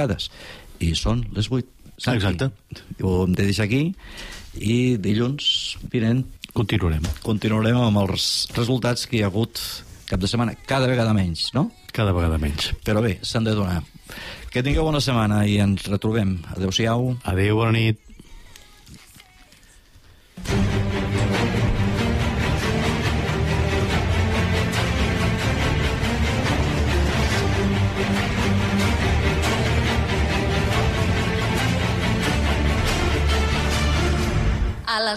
ficades. I són les 8. Exacte. Ho hem de deixar aquí i dilluns vinent Continuarem. continuarem amb els resultats que hi ha hagut cap de setmana, cada vegada menys, no? Cada vegada menys. Però bé, s'han de donar. Que tingueu bona setmana i ens retrobem. Adéu-siau. Adéu, bona nit.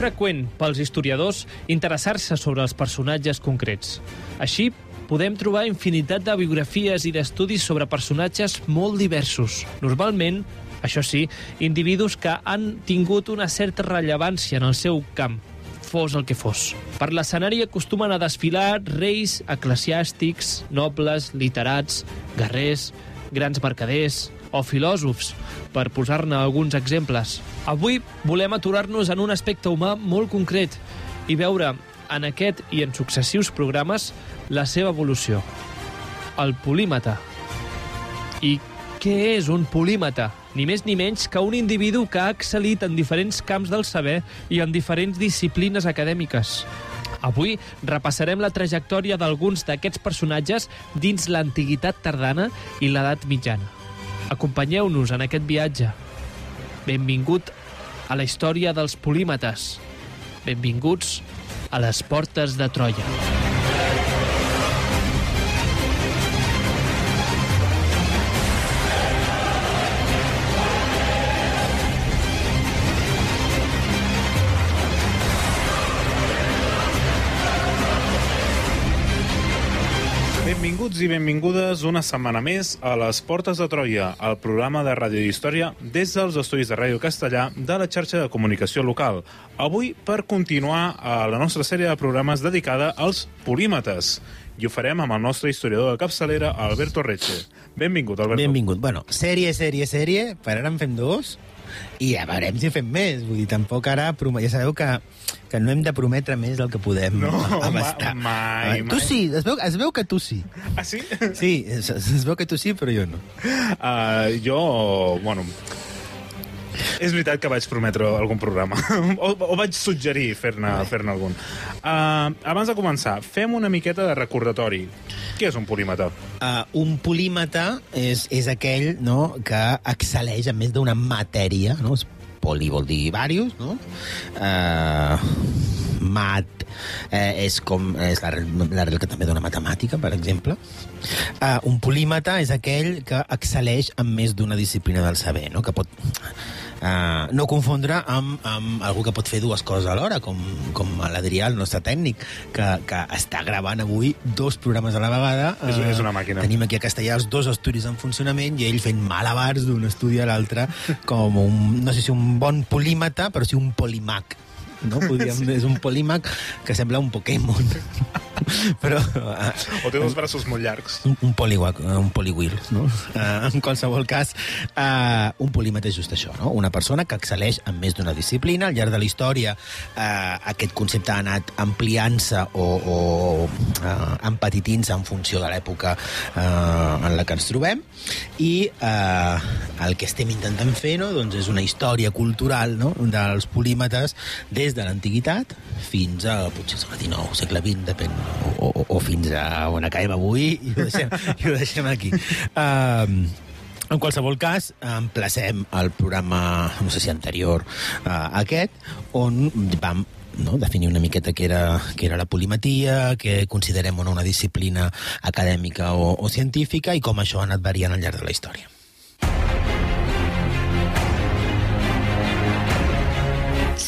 Freqüent pels historiadors interessar-se sobre els personatges concrets. Així, podem trobar infinitat de biografies i d'estudis sobre personatges molt diversos. Normalment, això sí, individus que han tingut una certa rellevància en el seu camp, fos el que fos. Per l'escenari acostumen a desfilar reis, eclesiàstics, nobles, literats, guerrers, grans mercaders o filòsofs, per posar-ne alguns exemples. Avui volem aturar-nos en un aspecte humà molt concret i veure en aquest i en successius programes la seva evolució. El polímata. I què és un polímata? Ni més ni menys que un individu que ha excel·lit en diferents camps del saber i en diferents disciplines acadèmiques. Avui repassarem la trajectòria d'alguns d'aquests personatges dins l'antiguitat tardana i l'edat mitjana. Acompanyeu-nos en aquest viatge. Benvingut a la història dels polímates. Benvinguts a les portes de Troia. Benvinguts i benvingudes una setmana més a les Portes de Troia, el programa de ràdio història des dels estudis de Ràdio Castellà de la xarxa de comunicació local. Avui per continuar a la nostra sèrie de programes dedicada als polímetes. I ho farem amb el nostre historiador de capçalera, Alberto Reche. Benvingut, Alberto. Benvingut. Bueno, sèrie, sèrie, sèrie, per ara en fem dos, i ja veurem si fem més. Vull dir, tampoc ara... Ja sabeu que, que no hem de prometre més del que podem No, abastar. ma- mai, Tu mai. sí, es veu, es veu que tu sí. Ah, sí? Sí, es, es veu que tu sí, però jo no. Uh, jo, bueno... És veritat que vaig prometre algun programa. o, o vaig suggerir fer-ne fer algun. Uh, abans de començar, fem una miqueta de recordatori. Què és un polímata? Uh, un polímata és, és aquell no, que excel·leix en més d'una matèria, no? Poli vol dir varios, no? Uh, mat eh, és com és l'arrel l'arrel que també dona matemàtica, per exemple. Uh, un polímata és aquell que excel·leix en més d'una disciplina del saber, no? que pot uh, no confondre amb, amb algú que pot fer dues coses alhora, com, com l'Adrià, el nostre tècnic, que, que està gravant avui dos programes a la vegada. És- Eh, és una màquina. Tenim aquí a Castellà els dos estudis en funcionament i ell fent malabars d'un estudi a l'altre com un, no sé si un bon polímata, però sí un polimac. No? Podríem, sí. És un polímac que sembla un Pokémon. però... eh, O té dos braços molt llargs. un, un poliwac, un poliwheel, no? Uh, en qualsevol cas, uh, un polímata és just això, no? Una persona que excel·leix en més d'una disciplina. Al llarg de la història, uh, aquest concepte ha anat ampliant-se o, o uh, empetitint-se en funció de l'època uh, en la que ens trobem. I uh, el que estem intentant fer no? doncs és una història cultural no? dels polímetes des de l'antiguitat fins a potser segle XIX, segle XX, depèn, o, o, o fins a on acabem avui i ho deixem, i ho deixem aquí. Um, en qualsevol cas, emplacem el programa, no sé si anterior a aquest, on vam no, definir una miqueta què era, què era la polimatia, què considerem no una disciplina acadèmica o, o científica i com això ha anat variant al llarg de la història.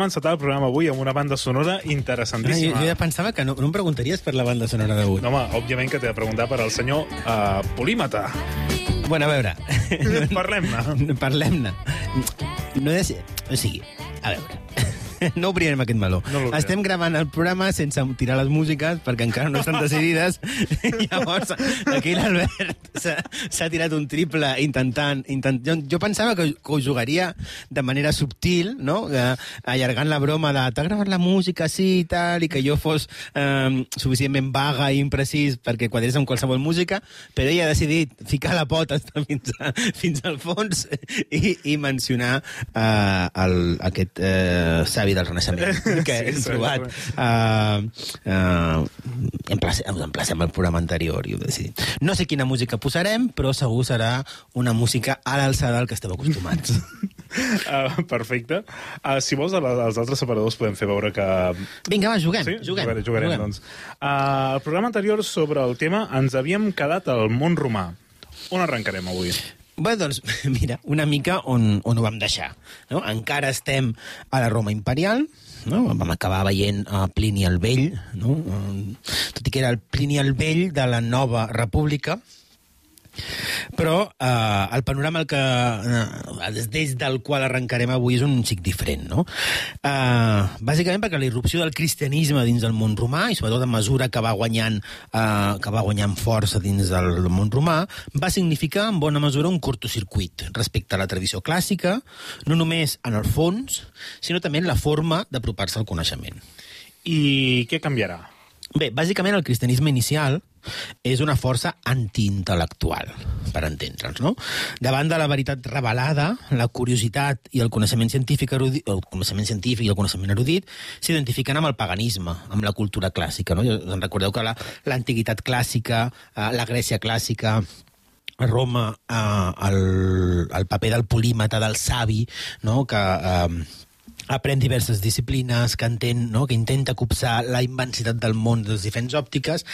Tornem a encetar el programa avui amb una banda sonora Ah, jo, interessantíssima. jo ja pensava que no, no em preguntaries per la banda sonora d'avui. No, home, òbviament que t'he de preguntar per al senyor uh, Polímata. Bueno, a veure... Parlem-ne. Parlem-ne. No ser... O sigui, a veure... No obrirem aquest meló. No l'obrirem. Estem gravant el programa sense tirar les músiques perquè encara no estan decidides. Llavors, aquí l'Albert s'ha tirat un triple intentant... intent... Jo, jo pensava que, que ho jugaria de manera subtil, no? Eh, allargant la broma de t'ha gravat la música, sí, i tal, i que jo fos eh, suficientment vaga i imprecís perquè quadrés amb qualsevol música, però ell ha decidit ficar la pota fins, a, fins al fons i, i mencionar eh, el, aquest eh, savi del Renaixement que Sí, hem trobat. Uh, uh, emplacem, us emplacem al programa anterior i ho decidim. No sé quina música posarem, però segur serà una música a l'alçada del que esteu acostumats. Uh, perfecte. Uh, si vols, als altres separadors podem fer veure que... Vinga, va, juguem. Sí? juguem, Jugarem, jugarem, juguem. doncs. Uh, el programa anterior sobre el tema ens havíem quedat al món romà. On arrencarem avui? Bé, doncs, mira, una mica on, on ho vam deixar. No? Encara estem a la Roma imperial, no? vam acabar veient a Plini el Vell, no? Tot i que era el Plini el Vell de la nova república, però eh, el panorama el que, eh, des, del qual arrencarem avui és un xic diferent, no? Eh, bàsicament perquè la irrupció del cristianisme dins del món romà, i sobretot a mesura que va guanyant, eh, que va guanyant força dins del món romà, va significar en bona mesura un cortocircuit respecte a la tradició clàssica, no només en el fons, sinó també en la forma d'apropar-se al coneixement. I què canviarà? Bé, bàsicament el cristianisme inicial és una força antiintel·lectual, per entendre'ns, no? Davant de la veritat revelada, la curiositat i el coneixement científic erudit, el coneixement científic i el coneixement erudit s'identifiquen amb el paganisme, amb la cultura clàssica, no? Recordeu que la- l'antiguitat clàssica, eh, la Grècia clàssica, a Roma eh, el, el paper del polímata, del savi, no? que eh, aprèn diverses disciplines, que entén, no? que intenta copsar la immensitat del món de les diferents òptiques,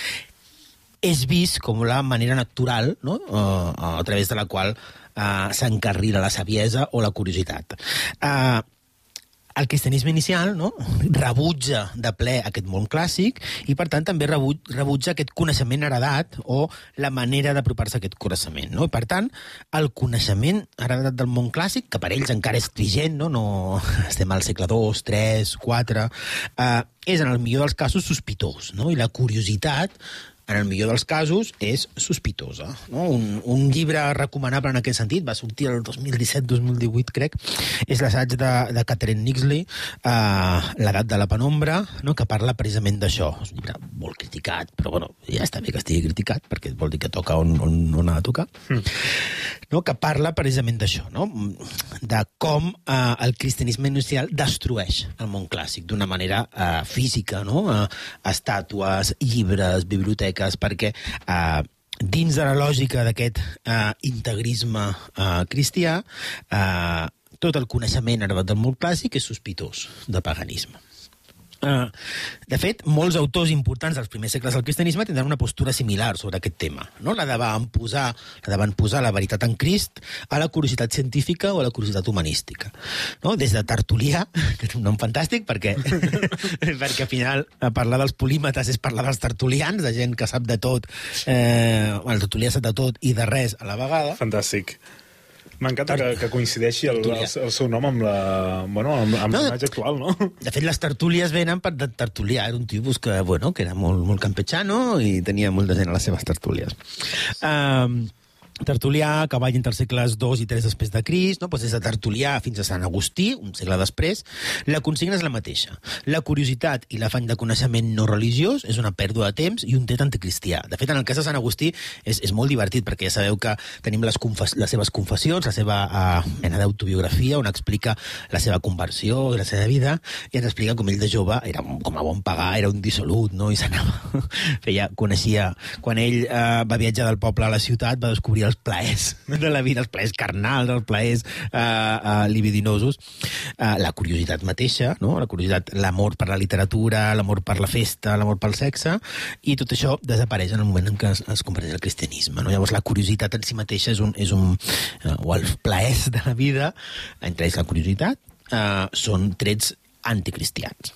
és vist com la manera natural no? uh, a través de la qual uh, s'encarrila la saviesa o la curiositat. Uh, el cristianisme inicial no? rebutja de ple aquest món clàssic i, per tant, també rebu- rebutja aquest coneixement heredat o la manera d'apropar-se a aquest coneixement. No? Per tant, el coneixement heredat del món clàssic, que per ells encara és vigent, no, no estem al segle II, III, IV, eh, és, en el millor dels casos, sospitós. No? I la curiositat en el millor dels casos, és sospitosa. No? Un, un llibre recomanable en aquest sentit, va sortir el 2017-2018, crec, és l'assaig de, de Catherine Nixley, uh, L'edat de la penombra, no? que parla precisament d'això. És un llibre molt criticat, però bueno, ja està bé que estigui criticat, perquè vol dir que toca on, on, on ha de tocar. Mm. No? Que parla precisament d'això, no? de com uh, el cristianisme inicial destrueix el món clàssic d'una manera uh, física, no? Uh, estàtues, llibres, biblioteques, perquè uh, dins de la lògica d'aquest uh, integrisme uh, cristià, uh, tot el coneixement heredat del món clàssic és sospitós de paganisme. Uh, de fet, molts autors importants dels primers segles del cristianisme tindran una postura similar sobre aquest tema. No? La de van posar, la de van posar la veritat en Crist a la curiositat científica o a la curiositat humanística. No? Des de Tertulià, que és un nom fantàstic, perquè, perquè al final eh, parlar dels polímetes és parlar dels tertulians, de gent que sap de tot, eh, el tertulià sap de tot i de res a la vegada. Fantàstic. M'encanta que, que coincideixi el, el, el seu nom amb la... Bueno, amb, amb No. l'imatge actual, no? De fet, les tertúlies venen per de tertulià. Era un tipus que, bueno, que era molt, molt campechano i tenia molta gent a les seves tertúlies. Um, Tertulià, cavall entre els segles II i III després de Crist, no? pues des de Tertulià fins a Sant Agustí, un segle després, la consigna és la mateixa. La curiositat i l'afany de coneixement no religiós és una pèrdua de temps i un tret anticristià. De fet, en el cas de Sant Agustí és, és molt divertit, perquè ja sabeu que tenim les, confes les seves confessions, la seva uh, mena d'autobiografia, on explica la seva conversió i la seva vida, i ens explica com ell de jove era un- com a bon pagar, era un dissolut, no? i s'anava... Feia, coneixia... Quan ell uh, va viatjar del poble a la ciutat, va descobrir els plaers de la vida, els plaers carnals, els plaers uh, uh, libidinosos, uh, la curiositat mateixa, no? la curiositat, l'amor per la literatura, l'amor per la festa, l'amor pel sexe, i tot això desapareix en el moment en què es, es converteix el cristianisme. No? Llavors la curiositat en si mateixa és un, és un uh, o els plaers de la vida, entre ells la curiositat, uh, són trets anticristians.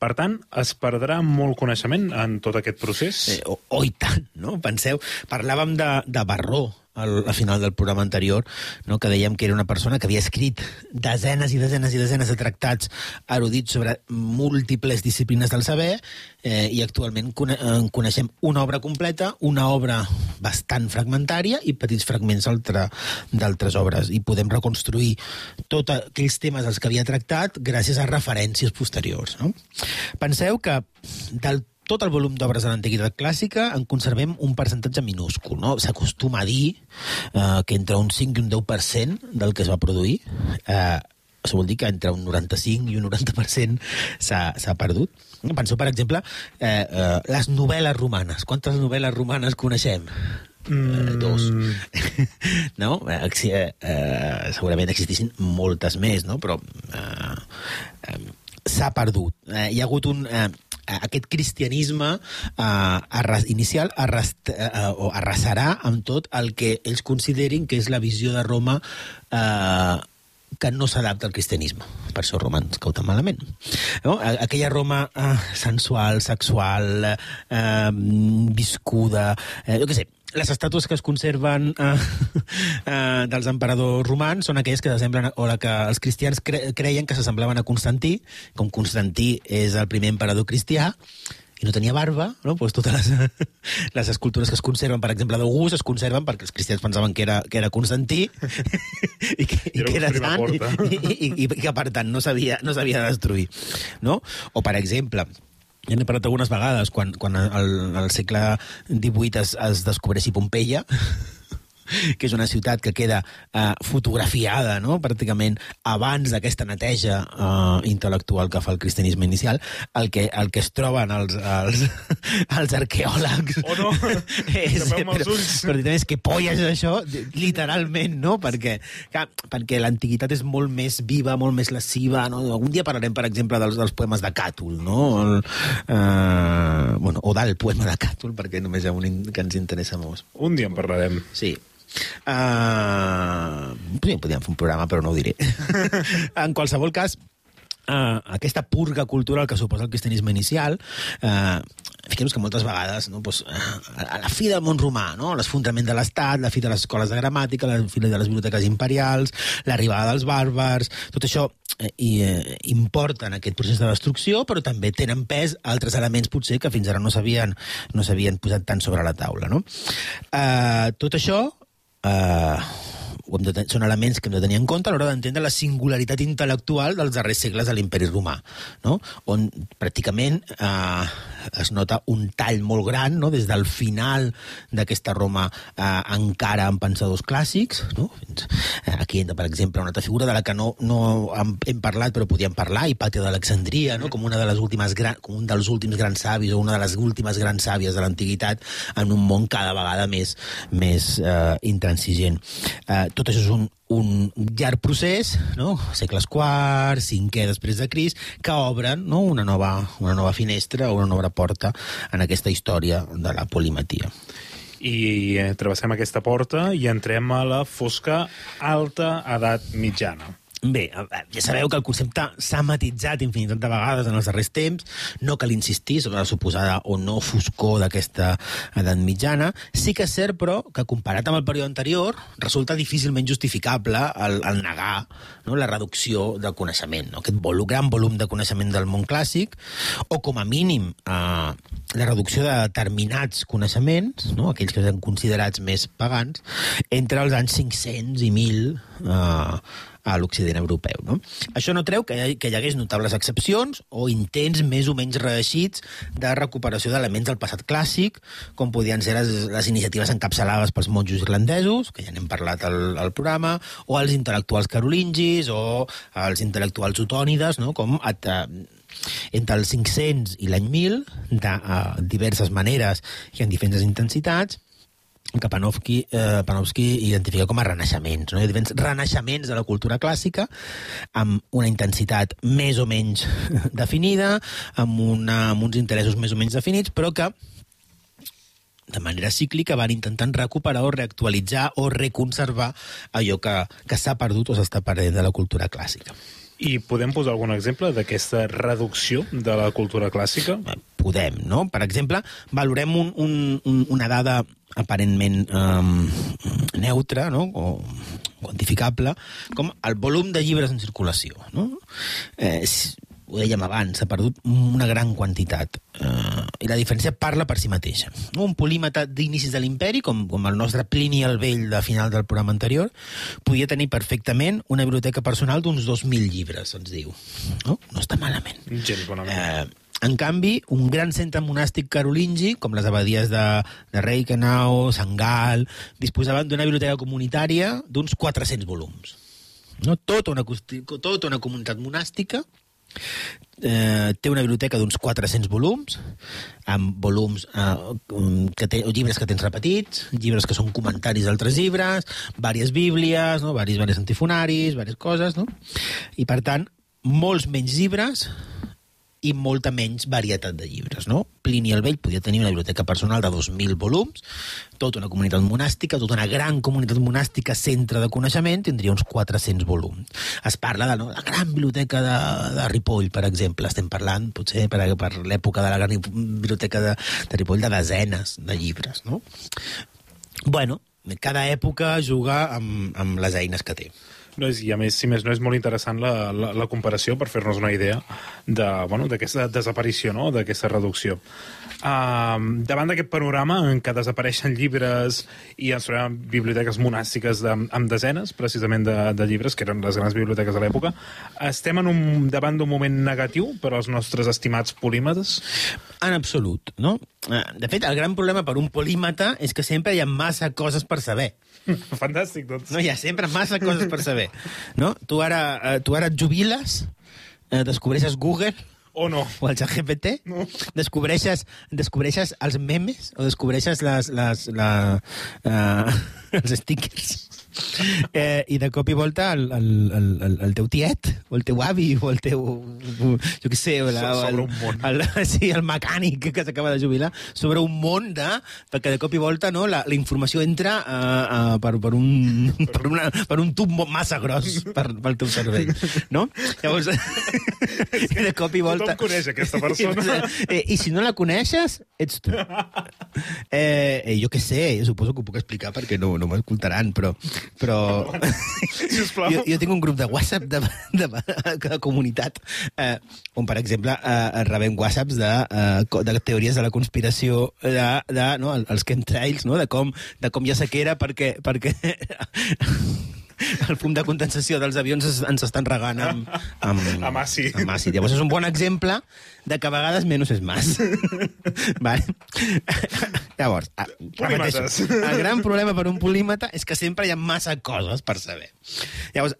Per tant, es perdrà molt coneixement en tot aquest procés? Eh, o, o i tant, no? Penseu, parlàvem de, de Barró al, al final del programa anterior, no? que dèiem que era una persona que havia escrit desenes i desenes i desenes de tractats erudits sobre múltiples disciplines del saber eh, i actualment cone en coneixem una obra completa, una obra bastant fragmentària i petits fragments d'altres obres. I podem reconstruir tots aquells temes dels que havia tractat gràcies a referències posteriors. No? Penseu que del tot el volum d'obres de l'antiguitat clàssica en conservem un percentatge minúscul. No? S'acostuma a dir eh, que entre un 5 i un 10% del que es va produir eh, això vol dir que entre un 95 i un 90% s'ha perdut. Penseu, per exemple, eh, eh, les novel·les romanes. Quantes novel·les romanes coneixem? Mm. Dos. no? Eh, eh, eh, segurament existissin moltes més, no? però eh, eh, s'ha perdut. Eh, hi ha hagut un... Eh, aquest cristianisme eh, arras, inicial arrast, eh, o arrasarà amb tot el que ells considerin que és la visió de Roma eh, que no s'adapta al cristianisme. Per això Roma ens cau malament. No? Aquella Roma eh, sensual, sexual, eh, viscuda, eh, jo què sé, les estàtues que es conserven eh, eh, dels emperadors romans són aquelles que s'assemblen, o la que els cristians cre creien que s'assemblaven a Constantí, com Constantí és el primer emperador cristià, i no tenia barba, no? pues totes les, les escultures que es conserven, per exemple, d'August, es conserven perquè els cristians pensaven que era, que era Constantí i que, i Era que era sant i, i, i, i que, per tant, no s'havia no de destruir. No? O, per exemple, ja n'he parlat algunes vegades, quan, quan al, al segle XVIII es, es descobreixi Pompeia, que és una ciutat que queda eh, fotografiada, no?, pràcticament abans d'aquesta neteja eh, intel·lectual que fa el cristianisme inicial, el que, el que es troben els, els, els arqueòlegs... Oh, no! Els però, però també és que polles és això, literalment, no? Perquè, clar, perquè l'antiguitat és molt més viva, molt més lasciva, no? Algun dia parlarem, per exemple, dels, dels poemes de Càtol, no? El, eh, bueno, o del poema de Càtol, perquè només hi ha un que ens interessa molt. Un dia en parlarem. Sí. Uh, podríem fer un programa, però no ho diré. en qualsevol cas, uh, aquesta purga cultural que suposa el cristianisme inicial, uh, fiquem-nos que moltes vegades, no, doncs, a la fi del món romà, no, l'esfondrament de l'Estat, la fi de les escoles de gramàtica, la fi de les biblioteques imperials, l'arribada dels bàrbars, tot això eh, i, eh, importen aquest procés de destrucció, però també tenen pes altres elements potser que fins ara no s'havien no s'havien posat tant sobre la taula. No? Uh, tot això eh, ho hem de, són elements que hem de tenir en compte a l'hora d'entendre la singularitat intel·lectual dels darrers segles de l'imperi romà, no? on pràcticament eh, es nota un tall molt gran no? des del final d'aquesta Roma eh, encara amb pensadors clàssics. No? Fins, eh, aquí, per exemple, una altra figura de la que no, no hem, hem parlat però podíem parlar, Hipàtia d'Alexandria, no? com, una de les últimes gran, com un dels últims grans savis o una de les últimes grans sàvies de l'antiguitat en un món cada vegada més, més eh, intransigent. Eh, tot això és un, un llarg procés, no? segles IV, cinquè després de Crist, que obren no? una, nova, una nova finestra una nova porta en aquesta història de la polimatia. I eh, travessem aquesta porta i entrem a la fosca alta edat mitjana. Bé, ja sabeu que el concepte s'ha matitzat infinitat de vegades en els darrers temps. No cal insistir sobre la suposada o no foscor d'aquesta edat mitjana. Sí que és cert, però, que comparat amb el període anterior, resulta difícilment justificable el, el negar no, la reducció del coneixement, no? aquest vol, gran volum de coneixement del món clàssic, o com a mínim eh, la reducció de determinats coneixements, no? aquells que eren considerats més pagans, entre els anys 500 i 1000 eh, a l'Occident europeu. No? Això no treu que hi, que hi hagués notables excepcions o intents més o menys reeixits de recuperació d'elements del passat clàssic, com podien ser les, les iniciatives encapçalades pels monjos irlandesos, que ja n'hem parlat al, al programa, o els intel·lectuals carolingis, o els intel·lectuals otònides, no? com at, entre els 500 i l'any 1000, de uh, diverses maneres i en diferents intensitats, que Panofsky, eh, Panofsky identifica com a renaixements. No? Diferents renaixements de la cultura clàssica amb una intensitat més o menys definida, amb, una, amb uns interessos més o menys definits, però que de manera cíclica van intentant recuperar o reactualitzar o reconservar allò que, que s'ha perdut o s'està perdent de la cultura clàssica. I podem posar algun exemple d'aquesta reducció de la cultura clàssica? Podem, no? Per exemple, valorem un, un, una dada aparentment um, neutra, no? o quantificable, com el volum de llibres en circulació. No? Eh, ho dèiem abans, s'ha perdut una gran quantitat. Uh, I la diferència parla per si mateixa. Un polímata d'inicis de l'imperi, com, com el nostre Plini el Vell de final del programa anterior, podia tenir perfectament una biblioteca personal d'uns 2.000 llibres, ens diu. No, no està malament. Gens bonament. Eh, en canvi, un gran centre monàstic carolingi, com les abadies de, de Reichenau, Sant Gal, disposaven d'una biblioteca comunitària d'uns 400 volums. No? Tota, una, tota una comunitat monàstica eh, té una biblioteca d'uns 400 volums, amb volums eh, que té, llibres que tens repetits, llibres que són comentaris d'altres llibres, vàries bíblies, no? varis, varis antifonaris, vàries coses, no? I, per tant, molts menys llibres i molta menys varietat de llibres. No? Plini el Vell podia tenir una biblioteca personal de 2.000 volums, tota una comunitat monàstica, tota una gran comunitat monàstica, centre de coneixement, tindria uns 400 volums. Es parla de no, la gran biblioteca de, de Ripoll, per exemple. Estem parlant, potser, per, per l'època de la gran biblioteca de, de Ripoll, de desenes de llibres. No? Bueno, cada època juga amb, amb les eines que té. No és, I a més, si més no, és molt interessant la, la, la comparació per fer-nos una idea d'aquesta bueno, desaparició, no? d'aquesta reducció. Uh, davant d'aquest panorama en què desapareixen llibres i ens trobem biblioteques monàstiques de, amb desenes, precisament, de, de llibres, que eren les grans biblioteques de l'època, estem en un, davant d'un moment negatiu per als nostres estimats polímetres? En absolut, no? Eh, de fet, el gran problema per un polímata és que sempre hi ha massa coses per saber. Fantàstic, doncs. No, hi ha sempre massa coses per saber. No? Tu ara, eh, tu ara et jubiles, eh, descobreixes Google, o no. O el GPT. No. Descobreixes, descobreixes els memes o descobreixes les, les, la, uh, els stickers. Eh, I de cop i volta el, el, el, el teu tiet, o el teu avi, o el teu... Jo què sé, la, So- el, sobre un món. el, sí, el mecànic que s'acaba de jubilar, sobre un món de... Perquè de cop i volta no, la, la informació entra uh, uh, per, per, un, per, una, per un tub massa gros per, pel teu cervell, no? Llavors, de cop i volta... Tothom coneix aquesta persona. eh, I si no la coneixes, ets tu. Eh, eh, jo què sé, jo suposo que ho puc explicar perquè no, no m'escoltaran, però... però... Sisplau. jo, jo tinc un grup de WhatsApp de, de, de, de comunitat eh, on, per exemple, eh, rebem WhatsApps de, eh, de teories de la conspiració de, de no, els chemtrails, no? de, com, de com hi ha sequera perquè, perquè el fum de condensació dels avions es, ens estan regant amb, amb, Amb àcid. Amb àcid. Llavors és un bon exemple de que a vegades menys és més. vale? Llavors, a, repeteixo, el gran problema per un polímata és que sempre hi ha massa coses per saber. Llavors,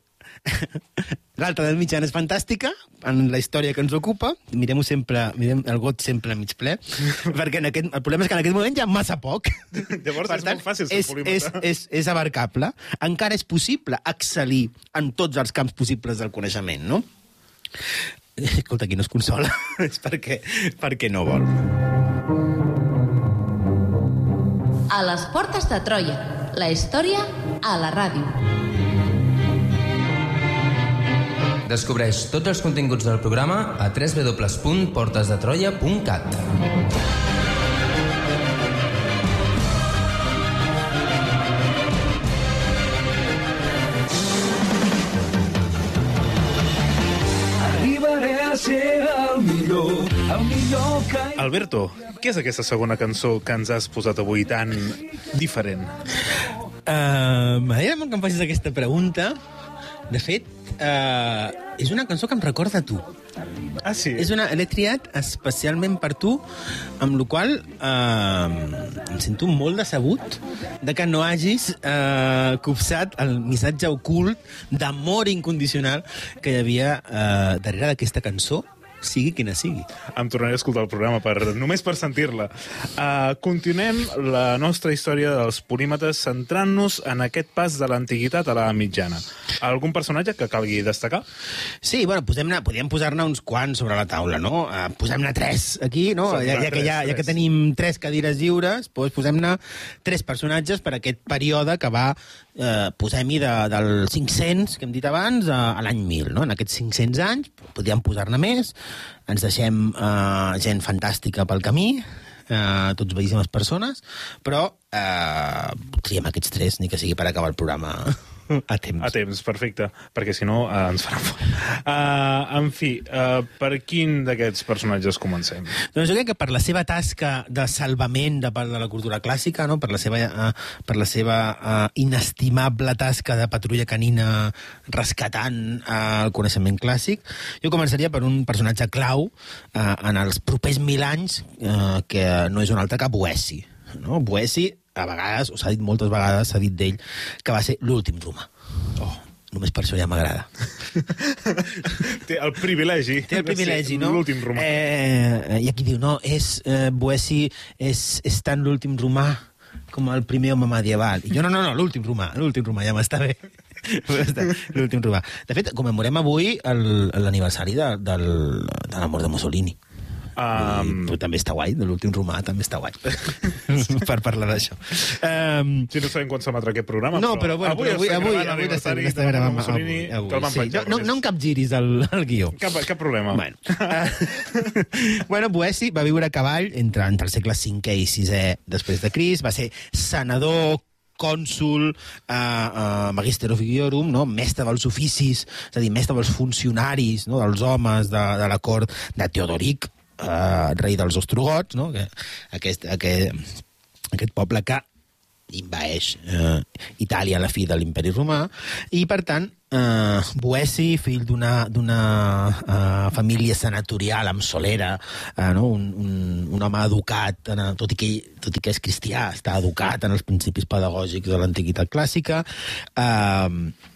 l'altra del mitjan és fantàstica, en la història que ens ocupa, mirem-ho sempre, mirem el got sempre mig ple, perquè en aquest, el problema és que en aquest moment hi ha massa poc. Llavors és molt fàcil és, és, és, és abarcable. Encara és possible excel·lir en tots els camps possibles del coneixement, no? Escolta, qui no es consola és perquè, perquè no vol. A les portes de Troia. La història a la ràdio. Descobreix tots els continguts del programa a www.portesdetroia.cat. Arribaré a ser el millor, el millor que... Alberto, què és aquesta segona cançó que ens has posat avui tan diferent? Uh, M'agrada molt que em facis aquesta pregunta. De fet, uh, és una cançó que em recorda a tu. Ah, sí? És una... L'he triat especialment per tu, amb la qual uh, em sento molt decebut de que no hagis uh, copsat el missatge ocult d'amor incondicional que hi havia uh, darrere d'aquesta cançó, sigui quina sigui. Em tornaré a escoltar el programa per, només per sentir-la. Uh, continuem la nostra història dels polímetres centrant-nos en aquest pas de l'antiguitat a la mitjana. Algun personatge que calgui destacar? Sí, bueno, posem-ne, podríem posar-ne uns quants sobre la taula, no? Uh, posem-ne tres aquí, no? Ja, ja, que ja, ja que tenim tres cadires lliures, doncs posem-ne tres personatges per aquest període que va, eh, posem-hi de, del 500, que hem dit abans, a, a l'any 1000, no? En aquests 500 anys podríem posar-ne més, ens deixem eh, gent fantàstica pel camí, eh, tots bellíssimes persones, però eh, triem aquests tres, ni que sigui per acabar el programa a temps. A temps, perfecte, perquè si no uh, ens faran fora. Uh, en fi, uh, per quin d'aquests personatges comencem? Doncs jo crec que per la seva tasca de salvament de part de la cultura clàssica, no? per la seva, uh, per la seva uh, inestimable tasca de patrulla canina rescatant uh, el coneixement clàssic, jo començaria per un personatge clau uh, en els propers mil anys, uh, que no és un altre que Boessi. No? Boessi, a vegades, o s'ha dit moltes vegades, s'ha dit d'ell, que va ser l'últim romà. Oh, només per això ja m'agrada. Té el privilegi. Té el privilegi, no? L'últim romà. Eh, I aquí diu, no, és, eh, Boessi és, és tant l'últim romà com el primer home medieval. I jo, no, no, no, l'últim romà, l'últim romà, ja m'està bé. L'últim romà. De fet, commemorem avui el- l'aniversari de, del, de la mort de Mussolini. Um, I, però també està guai, de l'últim romà també està guai per parlar d'això. Um, si no sabem quan s'emetrà aquest programa, no, però, bueno, avui, però avui, avui, gravant avui, l'estem de gravant Mussolini, avui, avui, sí. No, no, no em capgiris el, el guió. Cap, cap problema. Bueno, uh, bueno Boessi va viure a cavall entre, entre el segle V i VI després de Cris, va ser senador, cònsul, uh, uh, magister officiorum, no? mestre dels oficis, és a dir, mestre dels funcionaris, no? dels homes de, de la cort de Teodoric, uh, rei dels ostrogots, no? que, aquest, aquest, aquest poble que invaeix eh, Itàlia a la fi de l'imperi romà i, per tant, eh, Boessi, fill d'una, eh, família senatorial amb solera, eh, no? un, un, un home educat, en, tot, i que, tot i que és cristià, està educat en els principis pedagògics de l'antiguitat clàssica, eh,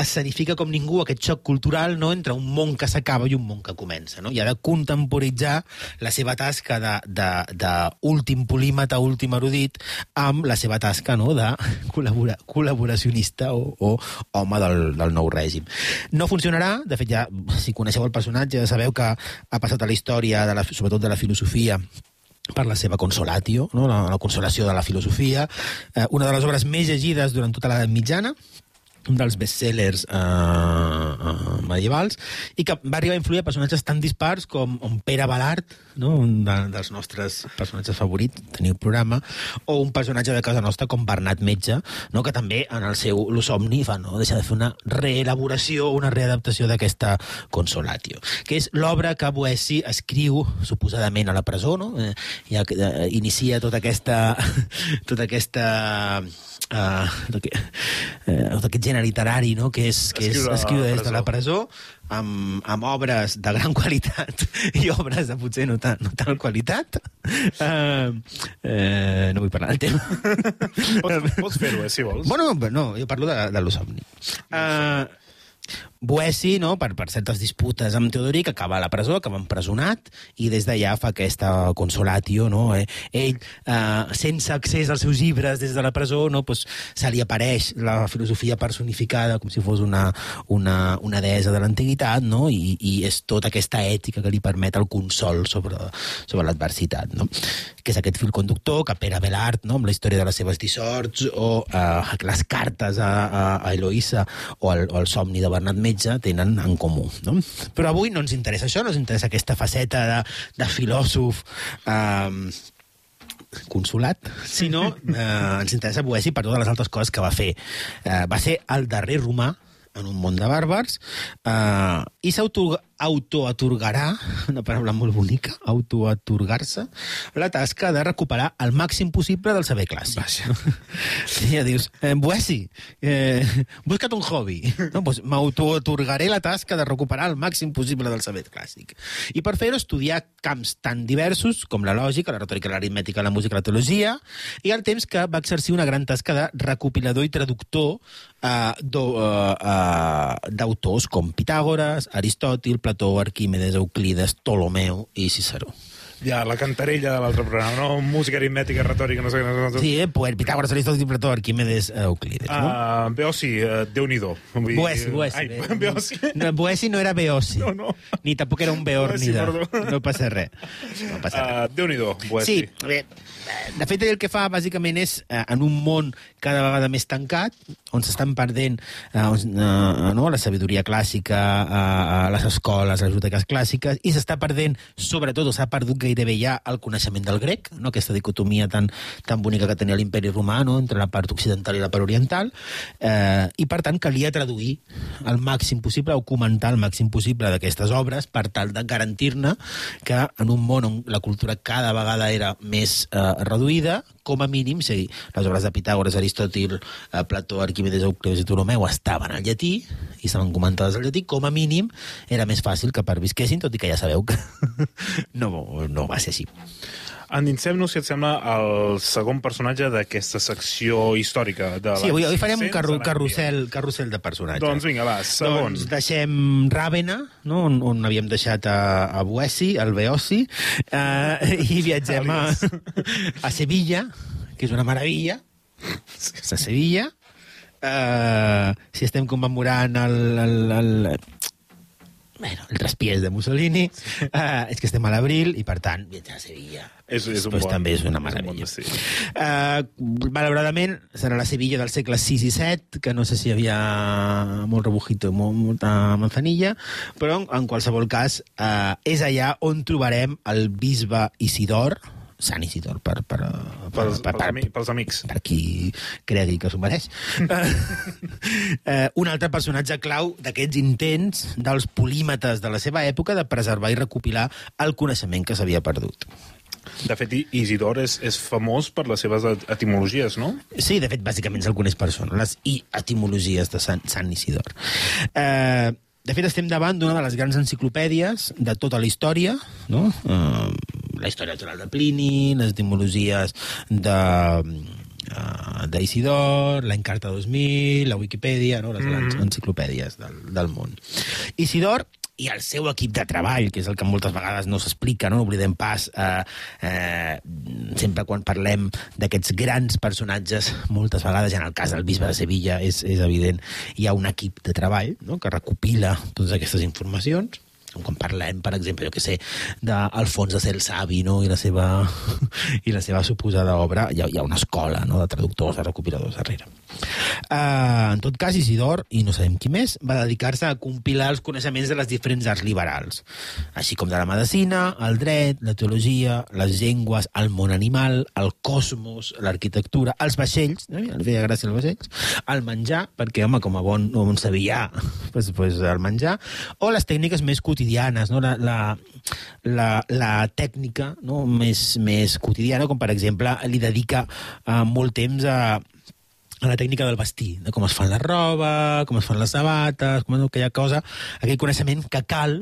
escenifica com ningú aquest xoc cultural no, entre un món que s'acaba i un món que comença. No? I ha de contemporitzar la seva tasca d'últim polímata, últim erudit, amb la seva tasca no, de col·labora, col·laboracionista o, o home del, del nou règim. No funcionarà, de fet ja, si coneixeu el personatge, sabeu que ha passat a la història, de la, sobretot de la filosofia, per la seva consolatio, no? la, la consolació de la filosofia, eh, una de les obres més llegides durant tota l'edat mitjana, un dels bestsellers eh, eh, medievals, i que va arribar a influir a personatges tan dispars com, com Pere Balart, no? un de, dels nostres personatges favorits, teniu programa, o un personatge de casa nostra com Bernat Metge, no? que també en el seu L'Osomni fa no? deixa de fer una reelaboració, una readaptació d'aquesta Consolatio, que és l'obra que Boessi escriu suposadament a la presó, no? eh, que, eh, inicia tota aquesta tota aquesta uh, tot aquest, eh, tot aquest gènere literari, no?, que és, que és Escriure des de la presó, amb, amb obres de gran qualitat i obres de potser no tan, no tan qualitat. Uh, eh, no vull parlar del tema. Pots, pots fer-ho, eh, si vols. Bueno, no, jo parlo de, de l'Osomni. Uh, Boessi, no, per, per certes disputes amb Teodoric, acaba a la presó, acaba empresonat, i des d'allà fa aquesta consolatio, no? Eh, ell, eh, sense accés als seus llibres des de la presó, no, pues, se li apareix la filosofia personificada com si fos una, una, una deessa de l'antiguitat, no? I, i és tota aquesta ètica que li permet el consol sobre, sobre l'adversitat, no? que és aquest fil conductor que Pere Belart, no? amb la història de les seves dissorts, o eh, les cartes a, a, a Eloïsa, o el, o el somni de Bernat Metge, metge tenen en comú. No? Però avui no ens interessa això, no ens interessa aquesta faceta de, de filòsof eh, consolat, sinó eh, ens interessa Boesi per totes les altres coses que va fer. Eh, va ser el darrer romà en un món de bàrbars eh, i s'autoatorgarà, una paraula molt bonica, autoatorgar-se, la tasca de recuperar el màxim possible del saber clàssic. Vaja. I ja dius, eh, Boesi, eh, busca't un hobby. No, doncs m'autoatorgaré la tasca de recuperar el màxim possible del saber clàssic. I per fer-ho estudiar camps tan diversos com la lògica, la retòrica, l'aritmètica, la música, la teologia, i al temps que va exercir una gran tasca de recopilador i traductor d'autors com Pitàgores, Aristòtil, Plató, Arquímedes, Euclides, Ptolomeu i Ciceró. Ja, la cantarella de l'altre programa, no? Música aritmètica, retòrica, no sé què. No sé Sí, eh? Poet, Pitàgores, Aristòtil, Plató, Arquímedes, Euclides. No? Uh, Beossi, uh, Déu-n'hi-do. Vull Boesi, Boesi. Ai, Be-. No, Boesi no era Beossi. No, no. Ni tampoc era un Boesi, Beornida. perdó. No passa res. No passa res. Uh, Déu-n'hi-do, Boesi. Sí, bé, de fet, ell el que fa, bàsicament, és, eh, en un món cada vegada més tancat, on s'estan perdent eh, on, eh, no, la sabidoria clàssica, eh, eh, les escoles, les biblioteques clàssiques, i s'està perdent, sobretot, o s'ha perdut gairebé ja el coneixement del grec, no? aquesta dicotomia tan, tan bonica que tenia l'imperi romà, no? entre la part occidental i la part oriental, eh, i per tant calia traduir el màxim possible o comentar el màxim possible d'aquestes obres per tal de garantir-ne que en un món on la cultura cada vegada era més eh, reduïda, com a mínim, si les obres de Pitàgores, Aristòtil, eh, Plató, Arquímedes, Euclides i Ptolomeu estaven al llatí i estaven comentades al llatí, com a mínim era més fàcil que pervisquessin, tot i que ja sabeu que no, no va ser així. Endinsem-nos, si et sembla, al segon personatge d'aquesta secció històrica. De Sí, avui, avui farem un 500 carru, carrusel, carrusel de personatges. Doncs vinga, va, segon. Doncs deixem Ràvena, no? on, on havíem deixat a, a Boessi, al Beossi, eh, i viatgem a, a Sevilla, que és una meravella, a Sevilla. Eh, si estem commemorant el, el, el, bueno, el traspiés de Mussolini, eh, és que estem a l'abril i, per tant, viatjar a Sevilla És, és un bon, també és una un meravella. bon destí. Uh, malauradament, serà la Sevilla del segle VI i VII, que no sé si hi havia molt rebujito, molt, molta manzanilla, però en, en qualsevol cas uh, és allà on trobarem el bisbe Isidor, Sant Isidor, per, per, per, Pels, per, pels, ami, pels amics. per qui cregui que s'ho mereix. eh, un altre personatge clau d'aquests intents dels polímetes de la seva època de preservar i recopilar el coneixement que s'havia perdut. De fet, Isidor és, és famós per les seves et- etimologies, no? Sí, de fet, bàsicament se'l coneix per això, no? les i etimologies de Sant, Sant Isidor. Eh, de fet, estem davant d'una de les grans enciclopèdies de tota la història, no? Eh, la història natural de Plini, les etimologies de uh, d'Isidor, la Encarta 2000, la Wikipedia, no? les grans Mhm. enciclopèdies del, del món. Isidor i el seu equip de treball, que és el que moltes vegades no s'explica, no oblidem pas, eh, eh, sempre quan parlem d'aquests grans personatges, moltes vegades, en el cas del bisbe de Sevilla és, és evident, hi ha un equip de treball no? que recopila totes aquestes informacions, quan parlem, per exemple, jo que sé, d'Alfons de Cel Savi no? I, la seva, i la seva suposada obra, hi ha, hi ha una escola no? de traductors, de recopiladors darrere. Uh, en tot cas, Isidor, i no sabem qui més, va dedicar-se a compilar els coneixements de les diferents arts liberals, així com de la medicina, el dret, la teologia, les llengües, el món animal, el cosmos, l'arquitectura, els vaixells, no? li feia gràcia els vaixells, el menjar, perquè, home, com a bon, bon sevillà, pues, pues, el menjar, o les tècniques més quotidianes, no? la, la, la, la tècnica no? més, més quotidiana, com per exemple li dedica uh, molt temps a, a la tècnica del vestir, de com es fan la roba, com es fan les sabates, com aquella cosa, aquell coneixement que cal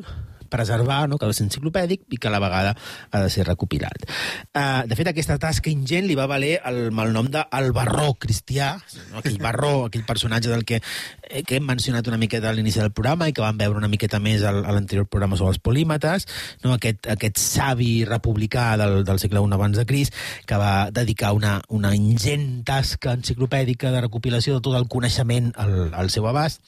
preservar, no? que ha de ser enciclopèdic i que a la vegada ha de ser recopilat. Uh, de fet, aquesta tasca ingent li va valer el malnom de el barró cristià, no? aquell barró, aquell personatge del que, eh, que hem mencionat una miqueta a l'inici del programa i que vam veure una miqueta més a l'anterior programa sobre els polímetes, no? aquest, aquest savi republicà del, del segle I abans de Crist, que va dedicar una, una ingent tasca enciclopèdica de recopilació de tot el coneixement al, al seu abast.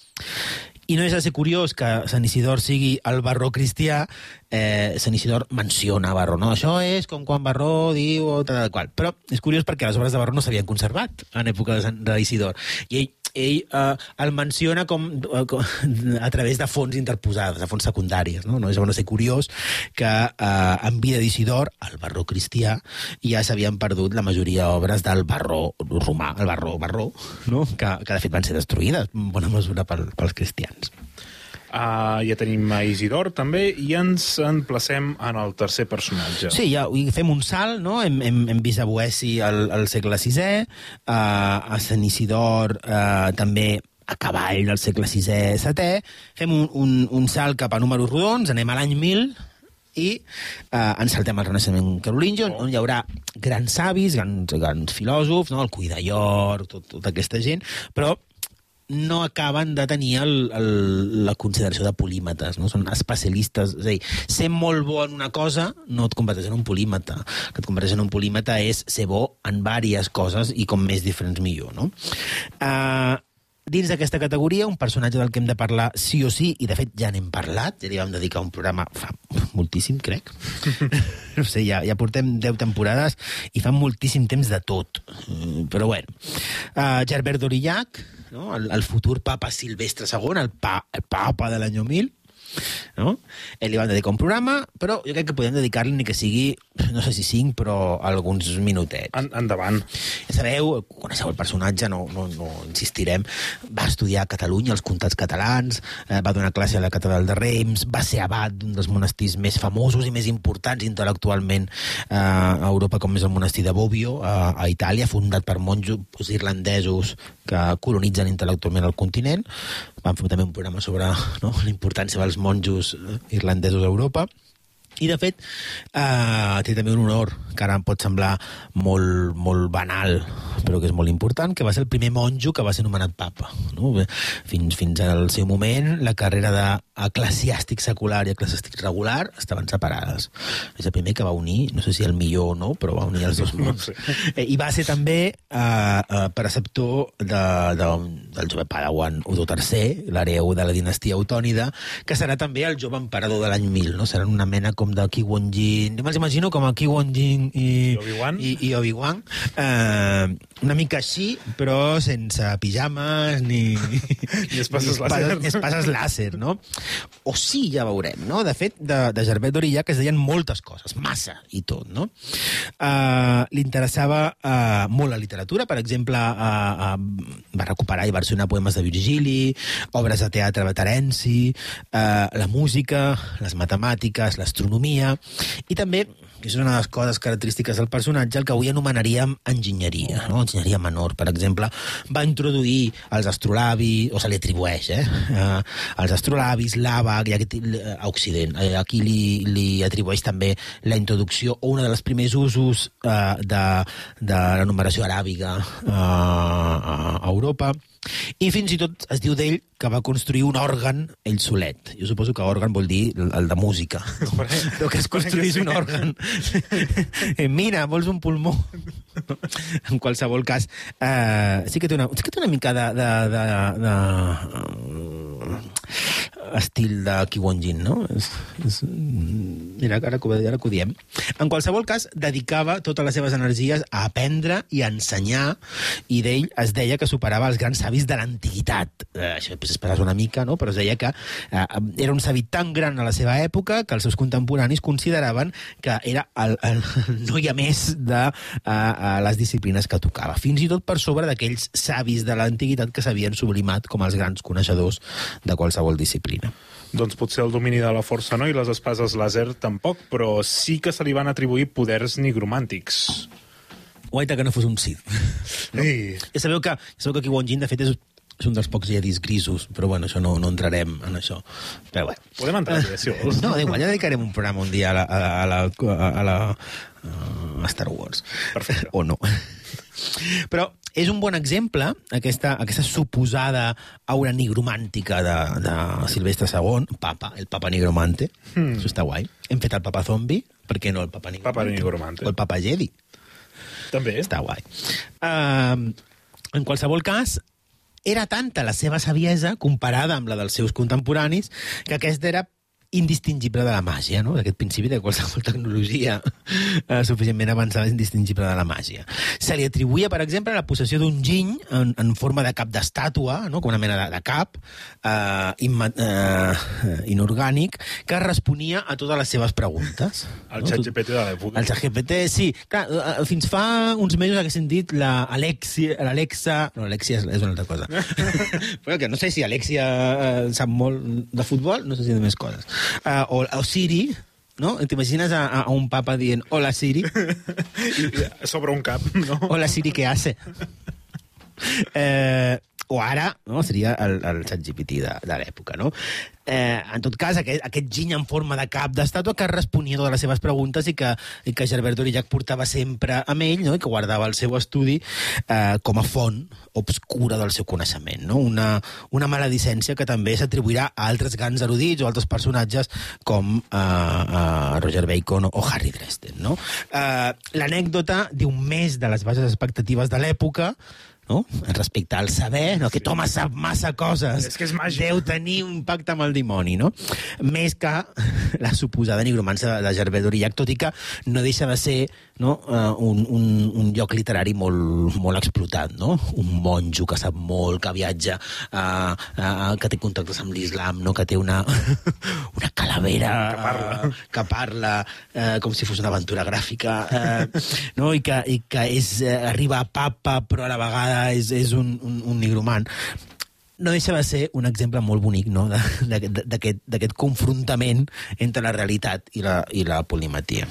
I no és de ser curiós que Sant Isidor sigui el barró cristià, eh, Sant Isidor menciona Barró, no? Això és com quan Barró diu tal, tal qual. Però és curiós perquè les obres de Barró no s'havien conservat en època de Sant- d'Isidor. I ell ell eh, el menciona com, eh, com a través de fonts interposades, de fonts secundàries. No, no és bueno ser curiós que eh, en vida d'Isidor, el barró cristià, ja s'havien perdut la majoria d'obres del barró romà, el barró barró, no? que, que de fet van ser destruïdes en bona mesura pel, pels cristians. Uh, ja tenim a Isidor, també, i ens emplacem en el tercer personatge. Sí, ja i fem un salt, no? Hem, hem, hem vist a Boessi al, al segle VI, uh, a Sant Isidor uh, també a cavall del segle VI, VII. Fem un, un, un salt cap a números rodons, anem a l'any 1000, i eh, ens saltem al Renaixement carolingi, on, on hi haurà grans savis, grans, grans filòsofs, no? el Cuidallor, tot, tota aquesta gent, però no acaben de tenir el, el, la consideració de polímetes, no? són especialistes. És a dir, ser molt bo en una cosa no et converteix en un polímeta. Que et converteix en un polímeta és ser bo en diverses coses i com més diferents millor. No? Uh, dins d'aquesta categoria, un personatge del que hem de parlar sí o sí, i de fet ja n'hem parlat, ja li vam dedicar un programa fa moltíssim, crec. no sé, ja, ja portem 10 temporades i fa moltíssim temps de tot. Mm, Però bueno. Uh, Gerbert d'Orillac, no? el, el futur papa Silvestre II, el, pa, el papa de l'any 1000, no? Ell li van dedicar un programa, però jo crec que podem dedicar-li ni que sigui, no sé si cinc, però alguns minutets. En, endavant. Ja sabeu, coneixeu el personatge, no, no, no insistirem, va estudiar a Catalunya, als comtats catalans, eh, va donar classe a la catedral de Reims, va ser abat d'un dels monestirs més famosos i més importants intel·lectualment eh, a Europa, com és el monestir de Bobbio, a, a Itàlia, fundat per monjos irlandesos que colonitzen intel·lectualment el continent. Vam fer també un programa sobre no, la importància dels monjos irlandesos a Europa. I, de fet, eh, té també un honor, que ara em pot semblar molt, molt banal, però que és molt important, que va ser el primer monjo que va ser nomenat papa. No? Fins, fins al seu moment, la carrera d'eclesiàstic secular i eclesiàstic regular estaven separades. És el primer que va unir, no sé si el millor o no, però va unir els dos mons. Eh, I va ser també eh, eh, preceptor de, de, del jove padawan Udo III, l'hereu de la dinastia autònida, que serà també el jove emperador de l'any 1000, no? Seran una mena com de Qui Gon Jinn... Jo me'ls imagino com a Qui Gon Jinn i, I Obi-Wan? i, Obi-Wan. Eh, una mica així, però sense pijames ni... Ni espases ni làser. Ni espases làser, no? O sí, ja veurem, no? De fet, de, de Gerbet d'Orillac es deien moltes coses, massa i tot, no? Uh, li interessava uh, molt la literatura, per exemple, uh, uh, va recuperar i versionar poemes de Virgili, obres de teatre de Terenci, uh, la música, les matemàtiques, l'astronomia, i també, que és una de les coses característiques del personatge, el que avui anomenaríem enginyeria, no? enginyeria menor, per exemple, va introduir els astrolabis, o se li atribueix, eh? Uh, els astrolabis, l'àbac, i aquí, a Occident. Eh, aquí li, li atribueix també la introducció o una de les primers usos uh, de, de la numeració aràbiga uh, a Europa. I fins i tot es diu d'ell que va construir un òrgan ell solet. Jo suposo que òrgan vol dir el de música. Però que es construís un òrgan. Eh, Mira, vols un pulmó? En qualsevol cas, eh, sí, que té una, sí que té una mica de... de, de, de uh, estil de Kiwon Jin, no? És, és, mira, ara que, ho- ara que ho diem. En qualsevol cas, dedicava totes les seves energies a aprendre i a ensenyar, i d'ell es deia que superava els grans savis de l'antiguitat. Eh, això després es parla una mica, no? però es deia que eh, era un savi tan gran a la seva època que els seus contemporanis consideraven que era el, el, no més de eh, eh, les disciplines que tocava. Fins i tot per sobre d'aquells savis de l'antiguitat que s'havien sublimat com els grans coneixedors de qualsevol disciplina. Doncs potser el domini de la força no, i les espases làser tampoc, però sí que se li van atribuir poders nigromàntics. Guaita que no fos un Sith. No? Ei. Ja sabeu que, ja sabeu que Qui-Gon Jinn, de fet, és, és un dels pocs jedis grisos, però bueno, això no, no entrarem en això. Però bueno. Podem entrar si vols. No, da igual, ja dedicarem un programa un dia a la, a la, a la, a Star Wars. Perfecte. O no. Però és un bon exemple, aquesta, aquesta suposada aura nigromàntica de, de Silvestre II, papa, el papa nigromante. Mm. Això està guai. Hem fet el papa zombi, per què no el papa nigromante? Papa nigromante. O el papa jedi. També. Està guai. Uh, en qualsevol cas, era tanta la seva saviesa comparada amb la dels seus contemporanis que aquest era indistingible de la màgia, no? Aquest principi de qualsevol tecnologia eh, suficientment avançada és indistingible de la màgia. Se li atribuïa, per exemple, la possessió d'un giny en, en forma de cap d'estàtua, no? com una mena de, de cap, eh, imma, eh, inorgànic, que responia a totes les seves preguntes. El xat GPT de l'època. El ChatGPT, sí. Clar, eh, fins fa uns mesos haguessin dit l'Alexa... No, Alexia és, és una altra cosa. Però que no sé si Alexia eh, sap molt de futbol, no sé si de més coses. Uh, o, o Siri, no? T'imagines a, a un papa dient Hola Siri, Sobre un cap, no? hola Siri, què hace? Eh, o ara, no? seria el, el ChatGPT de, de l'època, no? Eh, en tot cas, aquest, aquest giny en forma de cap d'estàtua que responia totes les seves preguntes i que, i que Gerbert Dorillac portava sempre amb ell no? i que guardava el seu estudi eh, com a font obscura del seu coneixement. No? Una, una maledicència que també s'atribuirà a altres grans erudits o altres personatges com eh, eh, Roger Bacon o Harry Dresden. No? Eh, L'anècdota diu més de les baixes expectatives de l'època no? respecte al saber, no? que Thomas sap massa coses. És que és màgic. Deu tenir un pacte amb el dimoni, no? Més que la suposada nigromància de Gerbert d'Aurillac, tot i que no deixa de ser no? uh, un, un, un lloc literari molt, molt explotat, no? Un monjo que sap molt, que viatja, uh, uh, que té contactes amb l'islam, no? que té una, una calavera Que parla. uh, que parla uh, com si fos una aventura gràfica, uh, no? I, que, i que és, uh, arriba a papa, però a la vegada és, és un, un, un nigromant no deixa de ser un exemple molt bonic no? d'aquest confrontament entre la realitat i la, i la polimatia.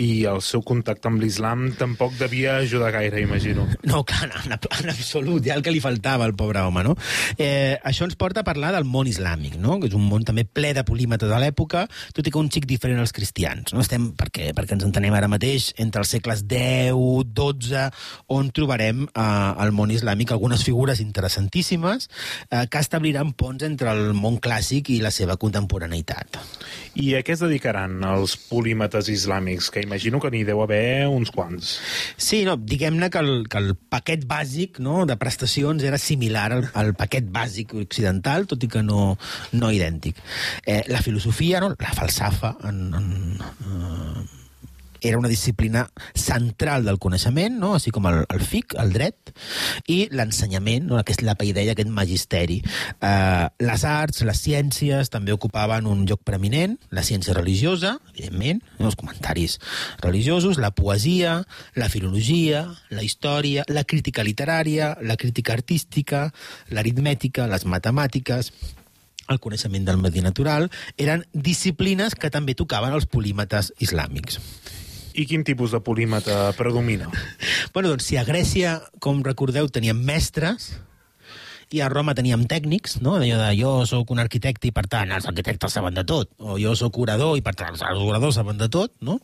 I el seu contacte amb l'islam tampoc devia ajudar gaire, imagino. No, clar, en, en absolut, ja el que li faltava al pobre home, no? Eh, això ens porta a parlar del món islàmic, no? Que és un món també ple de polímetres de l'època, tot i que un xic diferent als cristians, no? Estem, perquè, perquè ens entenem ara mateix, entre els segles X, XII, on trobarem eh, al món islàmic algunes figures interessantíssimes eh, que establiran ponts entre el món clàssic i la seva contemporaneïtat. I a què es dedicaran els polímetes islàmics? Que imagino que n'hi deu haver uns quants. Sí, no, diguem-ne que, el, que el paquet bàsic no, de prestacions era similar al, al paquet bàsic occidental, tot i que no, no idèntic. Eh, la filosofia, no, la falsafa, en, en, eh, era una disciplina central del coneixement, no? així com el, el FIC, el dret, i l'ensenyament, no? que és la paideia, aquest magisteri. Eh, les arts, les ciències, també ocupaven un lloc preeminent, la ciència religiosa, evidentment, no? els comentaris religiosos, la poesia, la filologia, la història, la crítica literària, la crítica artística, l'aritmètica, les matemàtiques, el coneixement del medi natural, eren disciplines que també tocaven els polímetes islàmics. I quin tipus de polímeta predomina? Bueno, doncs si a Grècia, com recordeu, teníem mestres, i a Roma teníem tècnics, no? Allò de jo sóc un arquitecte i per tant els arquitectes saben de tot, o jo sóc orador i per tant els oradors saben de tot, no?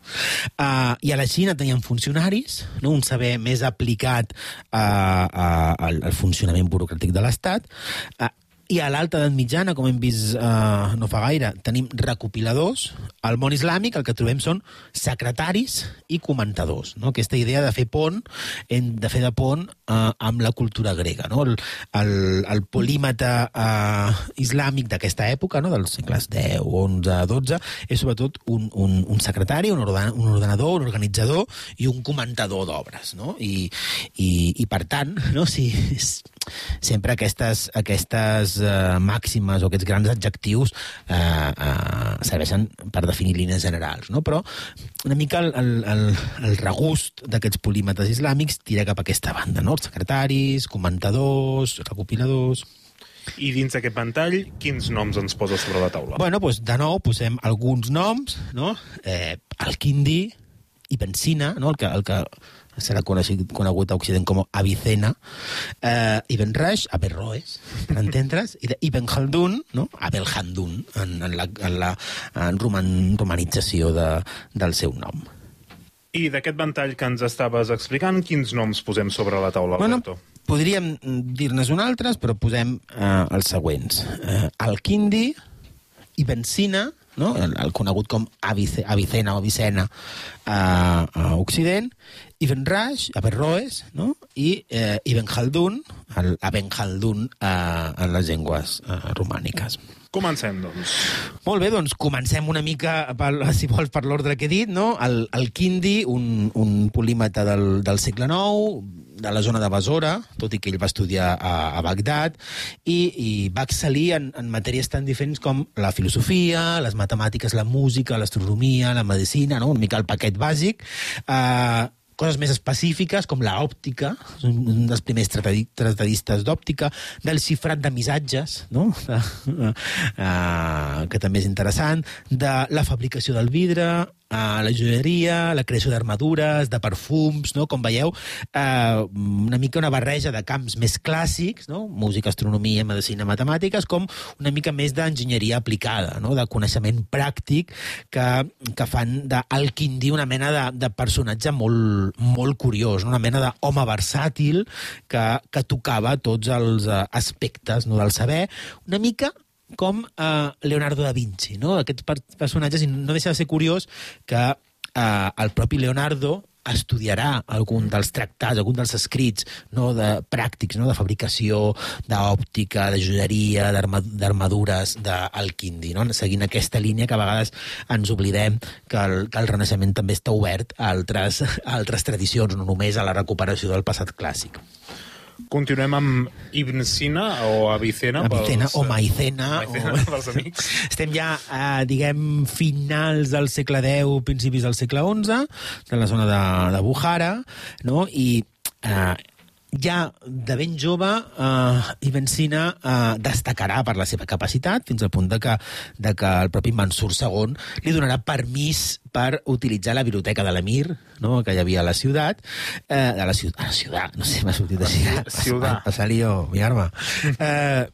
Uh, I a la Xina teníem funcionaris, no? un saber més aplicat uh, uh, al, al funcionament burocràtic de l'Estat, uh, i a l'alta edat mitjana, com hem vist uh, no fa gaire, tenim recopiladors. Al món islàmic el que trobem són secretaris i comentadors. No? Aquesta idea de fer pont, de fer de pont uh, amb la cultura grega. No? El, el, el polímata uh, islàmic d'aquesta època, no? dels segles X, XI, XII, és sobretot un, un, un secretari, un, orden, un ordenador, un organitzador i un comentador d'obres. No? I, i, I, per tant, no? si, sempre aquestes, aquestes uh, màximes o aquests grans adjectius uh, uh, serveixen per definir línies generals, no? però una mica el, el, el, el regust d'aquests polímetres islàmics tira cap a aquesta banda, no? els secretaris, comentadors, recopiladors... I dins d'aquest ventall, quins noms ens posa sobre la taula? Bueno, doncs, de nou posem alguns noms, no? Eh, el Quindi, Ibn-Sina, no? el que, el que serà conegut, conegut a Occident com Avicena, eh, Ibn Rush, Averroes, per entendre's, i de Ibn Khaldun, no? Abel Handun, en, en la, en la en roman, romanització de, del seu nom. I d'aquest ventall que ens estaves explicant, quins noms posem sobre la taula, Bueno, Alberto? podríem dir-ne un altres, però posem eh, els següents. Eh, el Quindi, Ibn Sina, no? el, el conegut com Avice, Avicena o Avicena a, a Occident, Ibn Rush, Averroes, no? i eh, Ibn Khaldun, el Ibn Khaldun eh, en les llengües eh, romàniques. Comencem, doncs. Molt bé, doncs comencem una mica, per, si vols, per l'ordre que he dit, no? El, el Kindi, un, un polímata del, del segle IX, de la zona de Basora, tot i que ell va estudiar a, a Bagdad, i, i va excel·lir en, en matèries tan diferents com la filosofia, les matemàtiques, la música, l'astronomia, la medicina, no? una mica el paquet bàsic, eh, coses més específiques com la òptica, un dels primers tratadistes d'òptica, del xifrat de missatges, no? uh, que també és interessant, de la fabricació del vidre, uh, la joieria, la creació d'armadures, de perfums, no? com veieu, uh, una mica una barreja de camps més clàssics, no? música, astronomia, medicina, matemàtiques, com una mica més d'enginyeria aplicada, no? de coneixement pràctic que, que fan del Quindí una mena de, de personatge molt, molt curiós, no? una mena d'home versàtil que, que tocava tots els eh, aspectes no? del saber, una mica com eh, Leonardo da Vinci, no? Aquests per personatges, i no deixa de ser curiós que eh, el propi Leonardo estudiarà algun dels tractats, algun dels escrits no, de pràctics, no, de fabricació, d'òptica, de joieria, d'arma- d'armadures del Quindi, no? seguint aquesta línia que a vegades ens oblidem que el, que el Renaixement també està obert a altres, a altres tradicions, no només a la recuperació del passat clàssic. Continuem amb Ibn Sina o Avicena. Avicena pels, o eh, Maicena. Maicena, o... pels amics. Estem ja, eh, diguem, finals del segle X, principis del segle XI, de la zona de, de Bukhara, no? i eh, ja de ben jove eh, Ibn Sina eh, destacarà per la seva capacitat fins al punt de que, de que el propi Mansur II li donarà permís per utilitzar la biblioteca de l'Emir, no? que hi havia a la ciutat, eh, de la ciutat, a la ciutat, no sé, m'ha sortit així. Ciutat. Ha salido mi arma. Eh,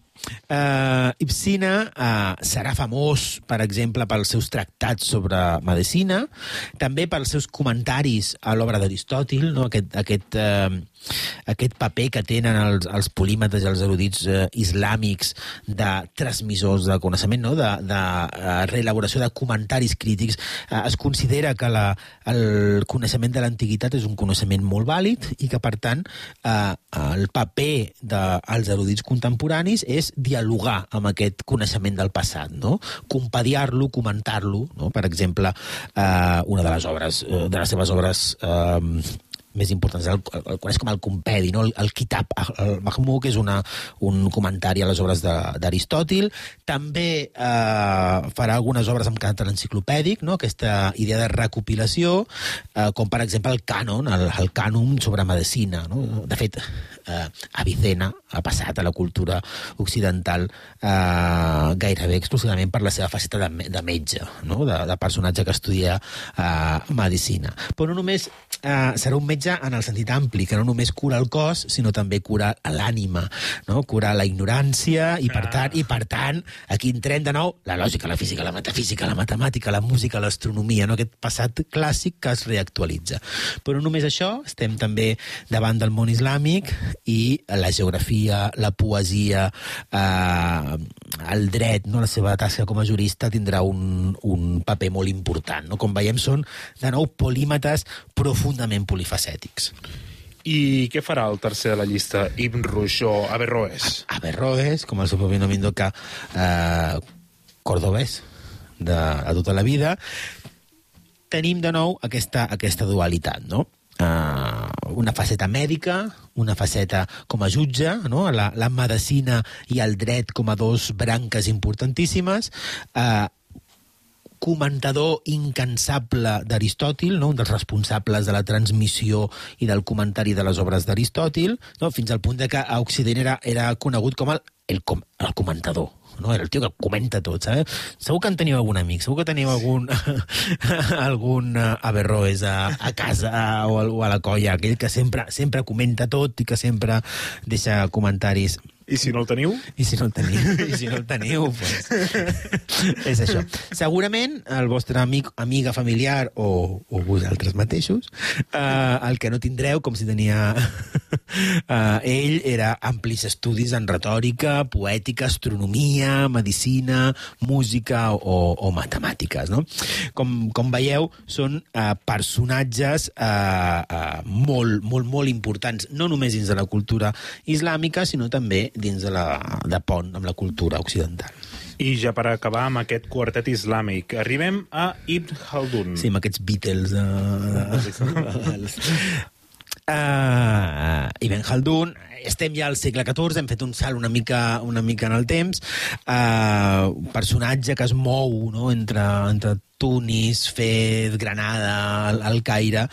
Uh, Ibsina uh, serà famós, per exemple, pels seus tractats sobre medicina, també pels seus comentaris a l'obra d'Aristòtil, no? aquest, aquest, uh, aquest paper que tenen els, els polímetres i els erudits uh, islàmics de transmissors de coneixement, no? de, de uh, reelaboració de comentaris crítics. Uh, es considera que la, el coneixement de l'antiguitat és un coneixement molt vàlid i que, per tant, uh, el paper dels erudits contemporanis és dialogar amb aquest coneixement del passat, no? Compadiar-lo, comentar-lo, no? Per exemple, eh, una de les obres, eh, de les seves obres eh, més importants, el, el, el coneix com el compedi, no? el, el Kitab, el Mahmoud, és una, un comentari a les obres d'Aristòtil. També eh, farà algunes obres amb caràcter enciclopèdic, no? aquesta idea de recopilació, eh, com per exemple el cànon, el, el cànon sobre medicina. No? De fet, eh, Avicena ha passat a la cultura occidental eh, gairebé exclusivament per la seva faceta de, de metge, no? de, de personatge que estudia eh, medicina. Però no només eh, serà un metge en el sentit ampli, que no només cura el cos, sinó també cura l'ànima, no? cura la ignorància, i per, tant, i per tant, aquí entrem de nou la lògica, la física, la metafísica, la matemàtica, la música, l'astronomia, no? aquest passat clàssic que es reactualitza. Però no només això, estem també davant del món islàmic i la geografia, la poesia, eh, el dret, no? la seva tasca com a jurista tindrà un, un paper molt important. No? Com veiem, són, de nou, polímetes profundament polifacètics. I què farà el tercer de la llista? Ibn Rush o Averroes? Averroes, com el seu propi nom indica, eh, cordobès de, de tota la vida, tenim de nou aquesta, aquesta dualitat, no? Uh, una faceta mèdica, una faceta com a jutge, no? la, la medicina i el dret com a dos branques importantíssimes, uh, comentador incansable d'Aristòtil, no? un dels responsables de la transmissió i del comentari de les obres d'Aristòtil, no? fins al punt de que a Occident era, era conegut com el, el, com, el comentador, no? Era el tio que comenta tot, saps? Segur que en teniu algun amic, segur que teniu algun, algun uh, Averroes a, a casa o, a, o a la colla, aquell que sempre, sempre comenta tot i que sempre deixa comentaris I si no el teniu? I si no el teniu, i si no el teniu pues, és això. Segurament el vostre amic, amiga familiar o, o vosaltres mateixos, eh, el que no tindreu, com si tenia eh, ell, era amplis estudis en retòrica, poètica, astronomia, medicina, música o, o matemàtiques. No? Com, com veieu, són eh, personatges eh, eh, molt, molt, molt importants, no només dins de la cultura islàmica, sinó també dins de la de pont amb la cultura occidental. I ja per acabar amb aquest quartet islàmic, arribem a Ibn Khaldun. Sí, amb aquests Beatles de... de... Uh, Ibn Khaldun, estem ja al segle XIV, hem fet un salt una mica, una mica en el temps, uh, un personatge que es mou no? entre, entre Tunis, Fez, Granada, el Caire,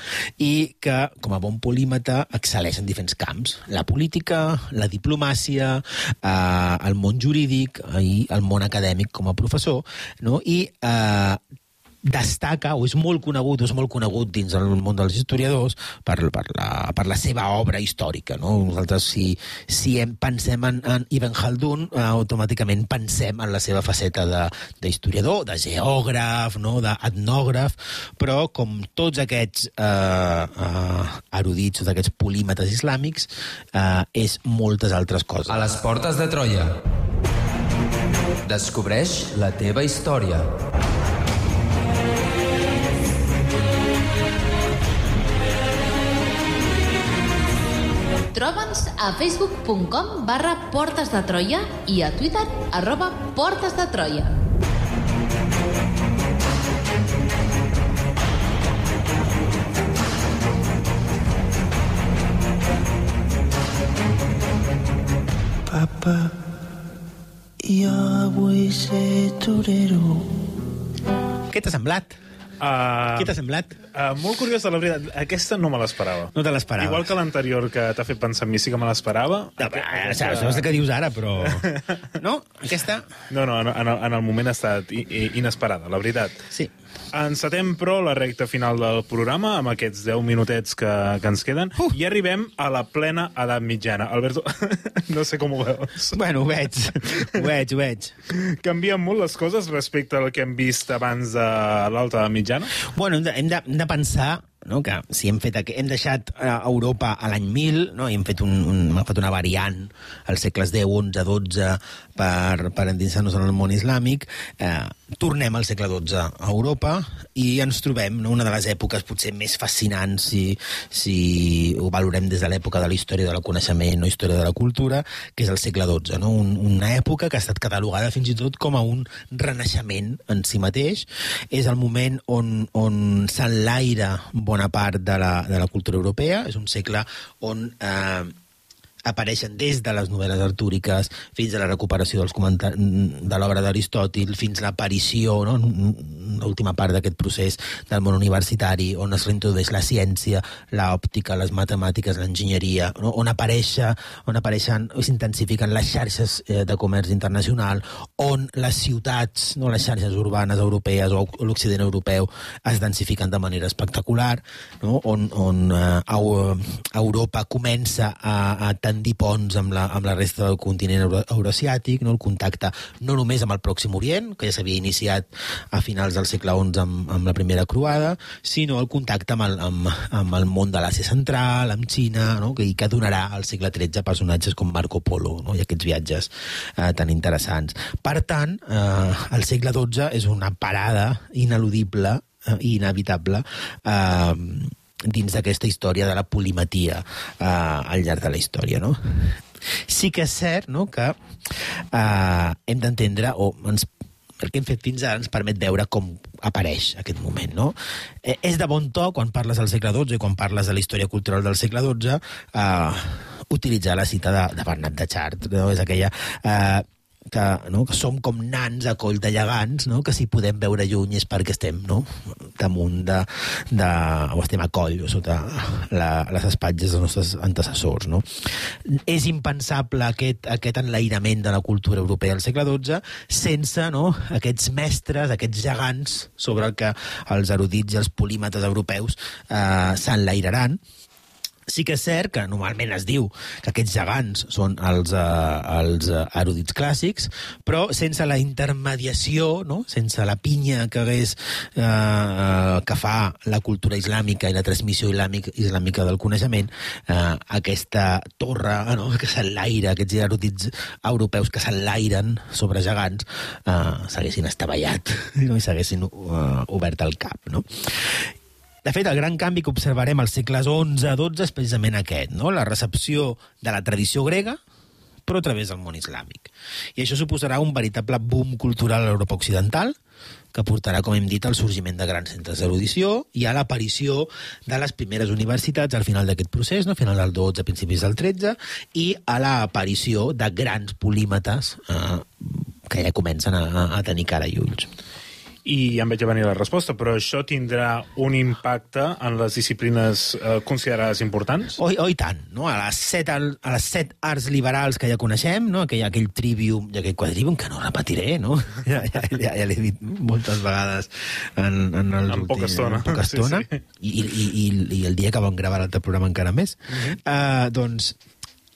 i que, com a bon polímata, excel·leix en diferents camps. La política, la diplomàcia, eh, el món jurídic i el món acadèmic com a professor, no? i eh, destaca, o és molt conegut, o és molt conegut dins el món dels historiadors per, per, la, per la seva obra històrica. No? Nosaltres, si, si em pensem en, en Ibn Khaldun, eh, automàticament pensem en la seva faceta d'historiador, de, de geògraf, no? d'etnògraf, però com tots aquests eh, eh, erudits, tots aquests polímetes islàmics, eh, és moltes altres coses. A les portes de Troia. Descobreix la teva història. Troba'ns a facebook.com barra Portes de Troia i a Twitter arroba Portes de Troia. Papa, jo vull ser torero. Què t'ha semblat? Uh, Què t'ha semblat? Uh, molt curiosa, la veritat. Aquesta no me l'esperava. No te l'esperaves. Igual que l'anterior que t'ha fet pensar en mi, sí que me l'esperava. No, però, ara saps, no sé què dius ara, però... No? Aquesta? No, no, en, en, en el moment ha estat i- i- inesperada, la veritat. Sí. Encetem, però, la recta final del programa, amb aquests 10 minutets que, que ens queden, uh. i arribem a la plena edat mitjana. Alberto, no sé com ho veus. Bueno, ho veig, ho veig, ho veig. Canvien molt les coses respecte al que hem vist abans de l'alta edat mitjana? Bueno, hem de, hem de, hem de pensar no, que si hem, fet, hem deixat eh, Europa a l'any 1000, no, i hem fet, un, un, hem fet una variant als segles 10, 11, 12 per, per endinsar-nos en el món islàmic, eh, tornem al segle XII a Europa i ens trobem no, una de les èpoques potser més fascinants si, si ho valorem des de l'època de la història del coneixement o història de la cultura, que és el segle XII. No? Un, una època que ha estat catalogada fins i tot com a un renaixement en si mateix. És el moment on, on s'enlaira bona part de la, de la cultura europea. És un segle on eh, apareixen des de les novel·les artúriques fins a la recuperació dels de l'obra d'Aristòtil, fins a l'aparició, no? l'última part d'aquest procés del món universitari, on es reintrodueix la ciència, l'òptica, les matemàtiques, l'enginyeria, no? on, apareixa, on apareixen o s'intensifiquen les xarxes eh, de comerç internacional, on les ciutats, no? les xarxes urbanes europees o l'Occident europeu es densifiquen de manera espectacular, no? on, on eh, Eu- Europa comença a, a tendir ponts amb la, amb la resta del continent euro, euroasiàtic, no? el contacte no només amb el Pròxim Orient, que ja s'havia iniciat a finals del segle XI amb, amb la primera croada, sinó el contacte amb el, amb, amb el món de l'Àsia Central, amb Xina, no? que, i que donarà al segle XIII personatges com Marco Polo no? i aquests viatges eh, tan interessants. Per tant, eh, el segle XII és una parada ineludible eh, i inevitable eh, dins d'aquesta història de la polimatia eh, al llarg de la història, no? Sí que és cert no, que eh, hem d'entendre, o ens, el que hem fet fins ara ens permet veure com apareix aquest moment, no? Eh, és de bon to, quan parles del segle XII i quan parles de la història cultural del segle XII, eh, utilitzar la cita de, de Bernat de Chartres, no? És aquella... Eh, que, no, que som com nans a coll de llegants, no? que si podem veure lluny és perquè estem no? damunt de, de... o estem a coll o sota la, les espatges dels nostres antecessors. No? És impensable aquest, aquest enlairament de la cultura europea al segle XII sense no, aquests mestres, aquests gegants sobre el que els erudits i els polímetes europeus eh, s'enlairaran Sí que és cert que normalment es diu que aquests gegants són els, eh, els eh, erudits clàssics, però sense la intermediació, no? sense la pinya que hagués eh, eh, que fa la cultura islàmica i la transmissió islàmica, islàmica del coneixement, eh, aquesta torre eh, no? que s'enlaira, aquests erudits europeus que s'enlairen sobre gegants, eh, s'haguessin estavellat no? i s'haguessin eh, obert el cap. No? De fet, el gran canvi que observarem als segles XI-XII és precisament aquest, no? la recepció de la tradició grega però a través del món islàmic. I això suposarà un veritable boom cultural a l'Europa occidental, que portarà, com hem dit, al sorgiment de grans centres d'erudició i a l'aparició de les primeres universitats al final d'aquest procés, no? a final del 12, a principis del 13, i a l'aparició de grans polímetes eh, que ja comencen a, a tenir cara i ulls. I ja em veig a venir la resposta, però això tindrà un impacte en les disciplines eh, considerades importants? Oh, oh, i tant, no? A les, set, a les set arts liberals que ja coneixem, no? aquell, aquell trivium i aquell quadrivium, que no repetiré, no? Ja, ja, ja, ja l'he dit moltes vegades en, en, els En poca últims- estona. En poca Sí, estona. sí. I, i, i, I el dia que vam gravar l'altre programa encara més. uh, doncs,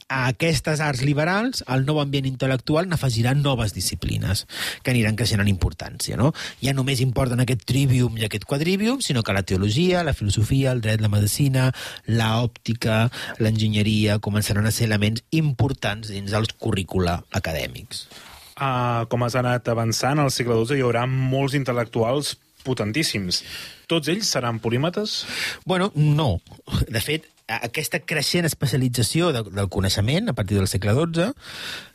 a aquestes arts liberals, el nou ambient intel·lectual n'afegirà noves disciplines que aniran creixent en importància. No? Ja només importen aquest trivium i aquest quadrivium, sinó que la teologia, la filosofia, el dret, la medicina, la òptica, l'enginyeria començaran a ser elements importants dins dels currícula acadèmics. Uh, com has anat avançant, al segle XII hi haurà molts intel·lectuals potentíssims. Tots ells seran polímetes? Bueno, no. De fet, aquesta creixent especialització de, del coneixement a partir del segle XII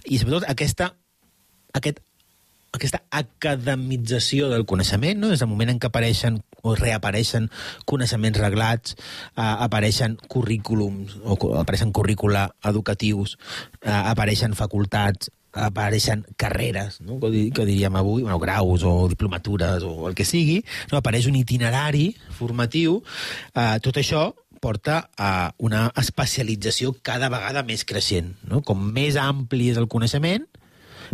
i sobretot aquesta, aquest, aquesta academització del coneixement, no? des del moment en què apareixen o reapareixen coneixements reglats, eh, apareixen currículums, o apareixen currícula educatius, eh, apareixen facultats, apareixen carreres, no? que, que diríem avui, bueno, graus o diplomatures o el que sigui, no? apareix un itinerari formatiu, eh, tot això porta a una especialització cada vegada més creixent. No? Com més ampli és el coneixement,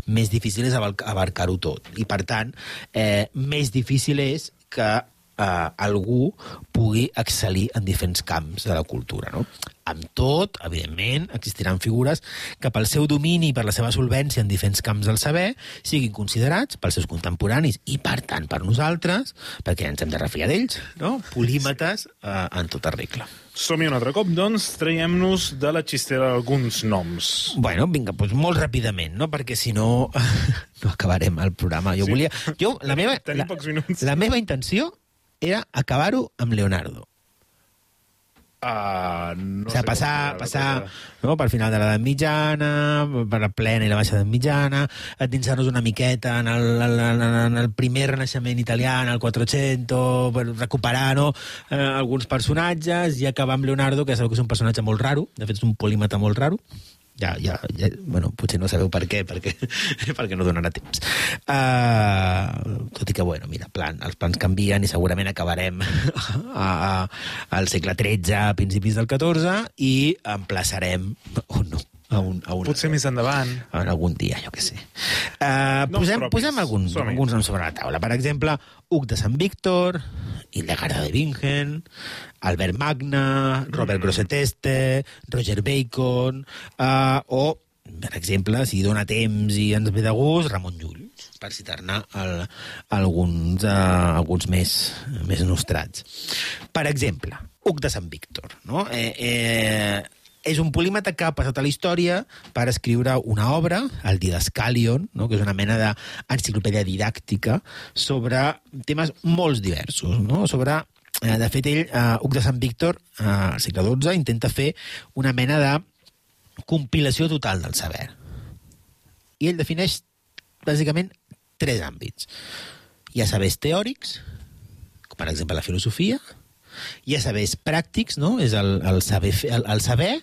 més difícil és abarcar-ho tot. I, per tant, eh, més difícil és que eh, algú pugui excel·lir en diferents camps de la cultura. No? Amb tot, evidentment, existiran figures que pel seu domini i per la seva solvència en diferents camps del saber siguin considerats pels seus contemporanis i, per tant, per nosaltres, perquè ens hem de refiar d'ells, no? polímetes eh, en tota regla. Som-hi un altre cop, doncs, traiem-nos de la xistera alguns noms. Bueno, vinga, doncs molt ràpidament, no? Perquè si no, no acabarem el programa. Jo Sí. volia... Jo, la meva, Tenim la, la meva intenció era acabar-ho amb Leonardo. Uh, no o sigui, passar, passar no, per final de l'edat mitjana, per la plena i la baixa edat mitjana, endinsar-nos una miqueta en el, en, en el primer renaixement italià, en el 400, per recuperar no, eh, alguns personatges i acabar amb Leonardo, que sabeu que és un personatge molt raro, de fet és un polímata molt raro, ja, ja, ja, bueno, potser no sabeu per què, perquè, perquè no donarà temps. Uh, tot i que, bueno, mira, plan, els plans canvien i segurament acabarem a, a, al segle XIII, a principis del XIV, i emplaçarem, o no, a un, a una, Potser més endavant. en algun dia, jo què sé. Uh, Noms posem, propis. posem alguns, Som-hi. alguns noms sobre la taula. Per exemple, Hug de Sant Víctor, Hildegarda de Bingen, Albert Magna, Robert Grosseteste, Roger Bacon, uh, o, per exemple, si dona temps i ens ve de gust, Ramon Llull, per citar-ne alguns, uh, alguns més, més nostrats. Per exemple, Hug de Sant Víctor, no? Eh, eh, és un polímata que ha passat a la història per escriure una obra, el Didascalion, no? que és una mena d'enciclopèdia didàctica sobre temes molt diversos. No? Sobre, eh, de fet, ell, eh, Hug de Sant Víctor, eh, al segle XII, intenta fer una mena de compilació total del saber. I ell defineix, bàsicament, tres àmbits. Hi ha sabers teòrics, com per exemple la filosofia, hi ha sabers pràctics, no? És el, el, saber, fer, el, el saber,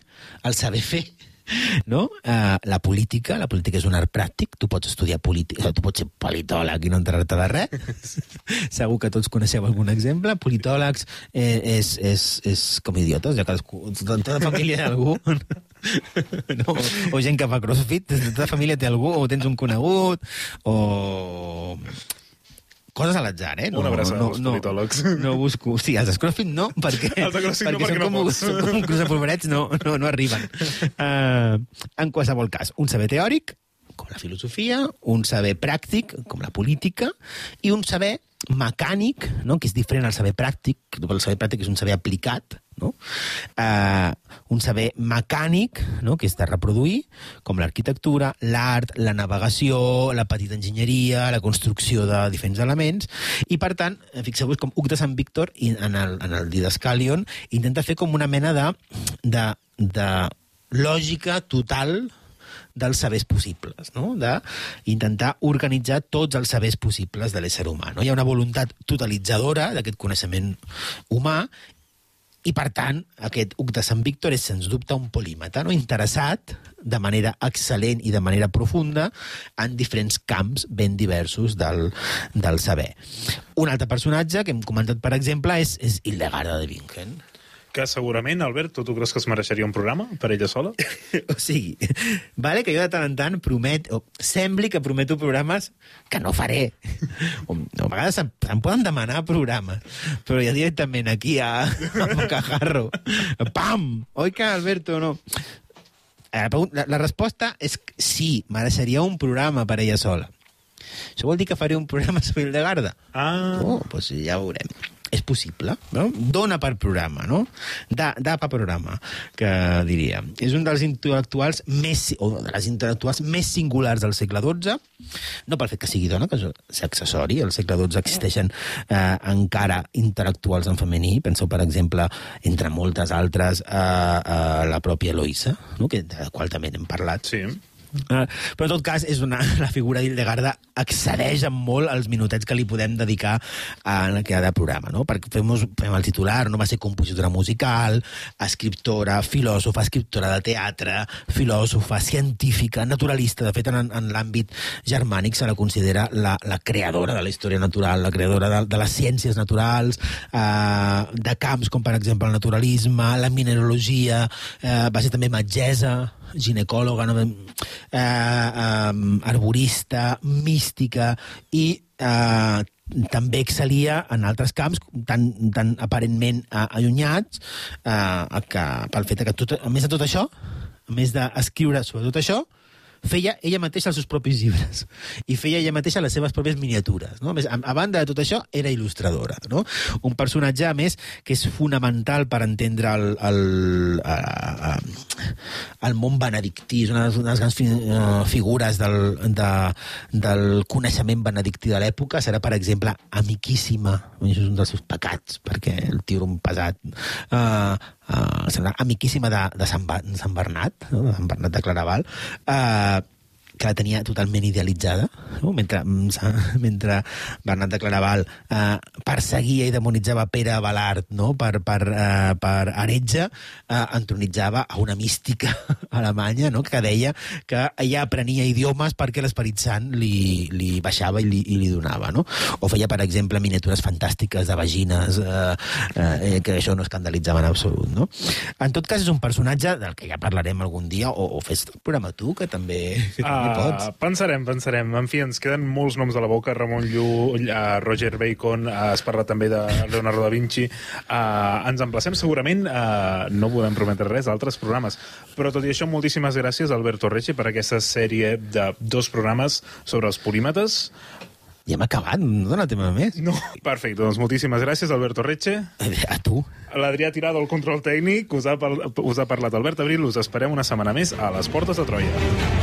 el saber fer, no? Uh, la política, la política és un art pràctic, tu pots estudiar política, tu pots ser politòleg i no enterar-te de res. Segur que tots coneixeu algun exemple. Politòlegs eh, és, és, és com idiotes, ja cadascú, tota tota família té algú. no? O gent que fa crossfit, tota família té algú, o tens un conegut, o coses a l'atzar, eh? Una abraçada als politòlegs. No, no busco... Sí, els Scrofit no, perquè, Els Scrofit no, perquè són, no com, pots. com un cruz de polvorets, no, no, no arriben. Uh, en qualsevol cas, un saber teòric, com la filosofia, un saber pràctic, com la política, i un saber mecànic, no? que és diferent al saber pràctic, el saber pràctic és un saber aplicat, no? Uh, un saber mecànic, no? que és de reproduir, com l'arquitectura, l'art, la navegació, la petita enginyeria, la construcció de diferents elements, i per tant, eh, fixeu-vos com Hug de Sant Víctor, en el, en el Didascalion, intenta fer com una mena de, de, de lògica total dels sabers possibles, no? d'intentar organitzar tots els sabers possibles de l'ésser humà. No? Hi ha una voluntat totalitzadora d'aquest coneixement humà i, per tant, aquest Hug de Sant Víctor és, sens dubte, un polímata, no? interessat de manera excel·lent i de manera profunda en diferents camps ben diversos del, del saber. Un altre personatge que hem comentat, per exemple, és, és Hildegarda de Bingen. Que segurament, Albert, tu, tu creus que es mereixeria un programa per ella sola? o sigui, vale que jo de tant en tant promet, o sembli que prometo programes que no faré. O, a vegades em, em poden demanar programes, però ja directament aquí a, a Bocajarro. Pam! Oi que, Alberto, no? Eh, La, la, la resposta és que sí, mereixeria un programa per ella sola. Això vol dir que faré un programa sobre Hildegarda? Ah, Oh, doncs ja ho veurem. És possible, no? Dona per programa, no? Da, da per programa, que diria. És un dels intel·lectuals més, o de les intel·lectuals més singulars del segle XII, no pel fet que sigui dona, que és accessori, al segle XII existeixen eh, encara intel·lectuals en femení, penseu, per exemple, entre moltes altres, eh, eh, la pròpia Eloïsa, no? que, de la qual també n'hem parlat, sí. Uh, però en tot cas, és una, la figura d'Hildegarda excedeix en molt els minutets que li podem dedicar a cada programa, no? Perquè fem, fem el titular, no va ser compositora musical, escriptora, filòsofa, escriptora de teatre, filòsofa, científica, naturalista. De fet, en, en l'àmbit germànic se la considera la, la creadora de la història natural, la creadora de, de les ciències naturals, uh, de camps com, per exemple, el naturalisme, la mineralogia, uh, va ser també metgessa, ginecòloga, no? eh, eh, arborista, mística i eh, també excel·lia en altres camps tan, tan aparentment eh, allunyats eh, que, pel fet que, tot, a més de tot això, a més d'escriure sobre tot això, feia ella mateixa els seus propis llibres i feia ella mateixa les seves pròpies miniatures. No? A, més, a, a banda de tot això, era il·lustradora. No? Un personatge, a més, que és fonamental per entendre el, el, a, el món benedictí. És una de les grans fi, uh, figures del, de, del coneixement benedictí de l'època. Serà, per exemple, amiquíssima. Això és un dels seus pecats, perquè el tio era un pesat. Uh, uh, amiquíssima de, de, Sant, Ba- Sant Bernat, no? de Sant Bernat de Claraval, uh, que la tenia totalment idealitzada, no? mentre, mm, mentre Bernat de Claraval eh, perseguia i demonitzava Pere Balart no? per, per, eh, per heretge, eh, entronitzava a una mística alemanya no? que deia que ella aprenia idiomes perquè l'Esperit Sant li, li baixava i li, i li donava. No? O feia, per exemple, miniatures fantàstiques de vagines, eh, eh, que això no escandalitzava en absolut. No? En tot cas, és un personatge del que ja parlarem algun dia, o, o fes el programa tu, que també, que també Ah, pots. pensarem, pensarem. En fi, ens queden molts noms a la boca. Ramon Llull, uh, Roger Bacon, uh, es parla també de Leonardo da Vinci. Uh, ens emplacem segurament, uh, no podem prometre res, a altres programes. Però tot i això, moltíssimes gràcies, Alberto Recci, per aquesta sèrie de dos programes sobre els polímetes. Ja hem acabat, no dona tema més. No. Perfecte, doncs moltíssimes gràcies, Alberto Recce. A tu. L'Adrià Tirado, el control tècnic, us ha, us ha parlat Albert Abril. Us esperem una setmana més a les portes de Troia.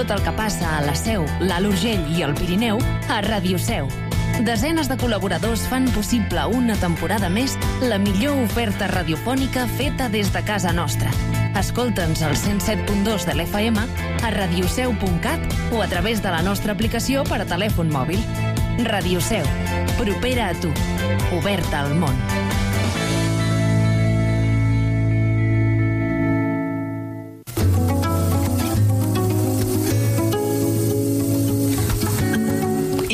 tot el que passa a la Seu, l'Alt Urgell i el Pirineu a Ràdio Seu. Desenes de col·laboradors fan possible una temporada més la millor oferta radiofònica feta des de casa nostra. Escolta'ns al 107.2 de l'FM, a radioseu.cat o a través de la nostra aplicació per a telèfon mòbil. Ràdio Seu, propera a tu, oberta al món.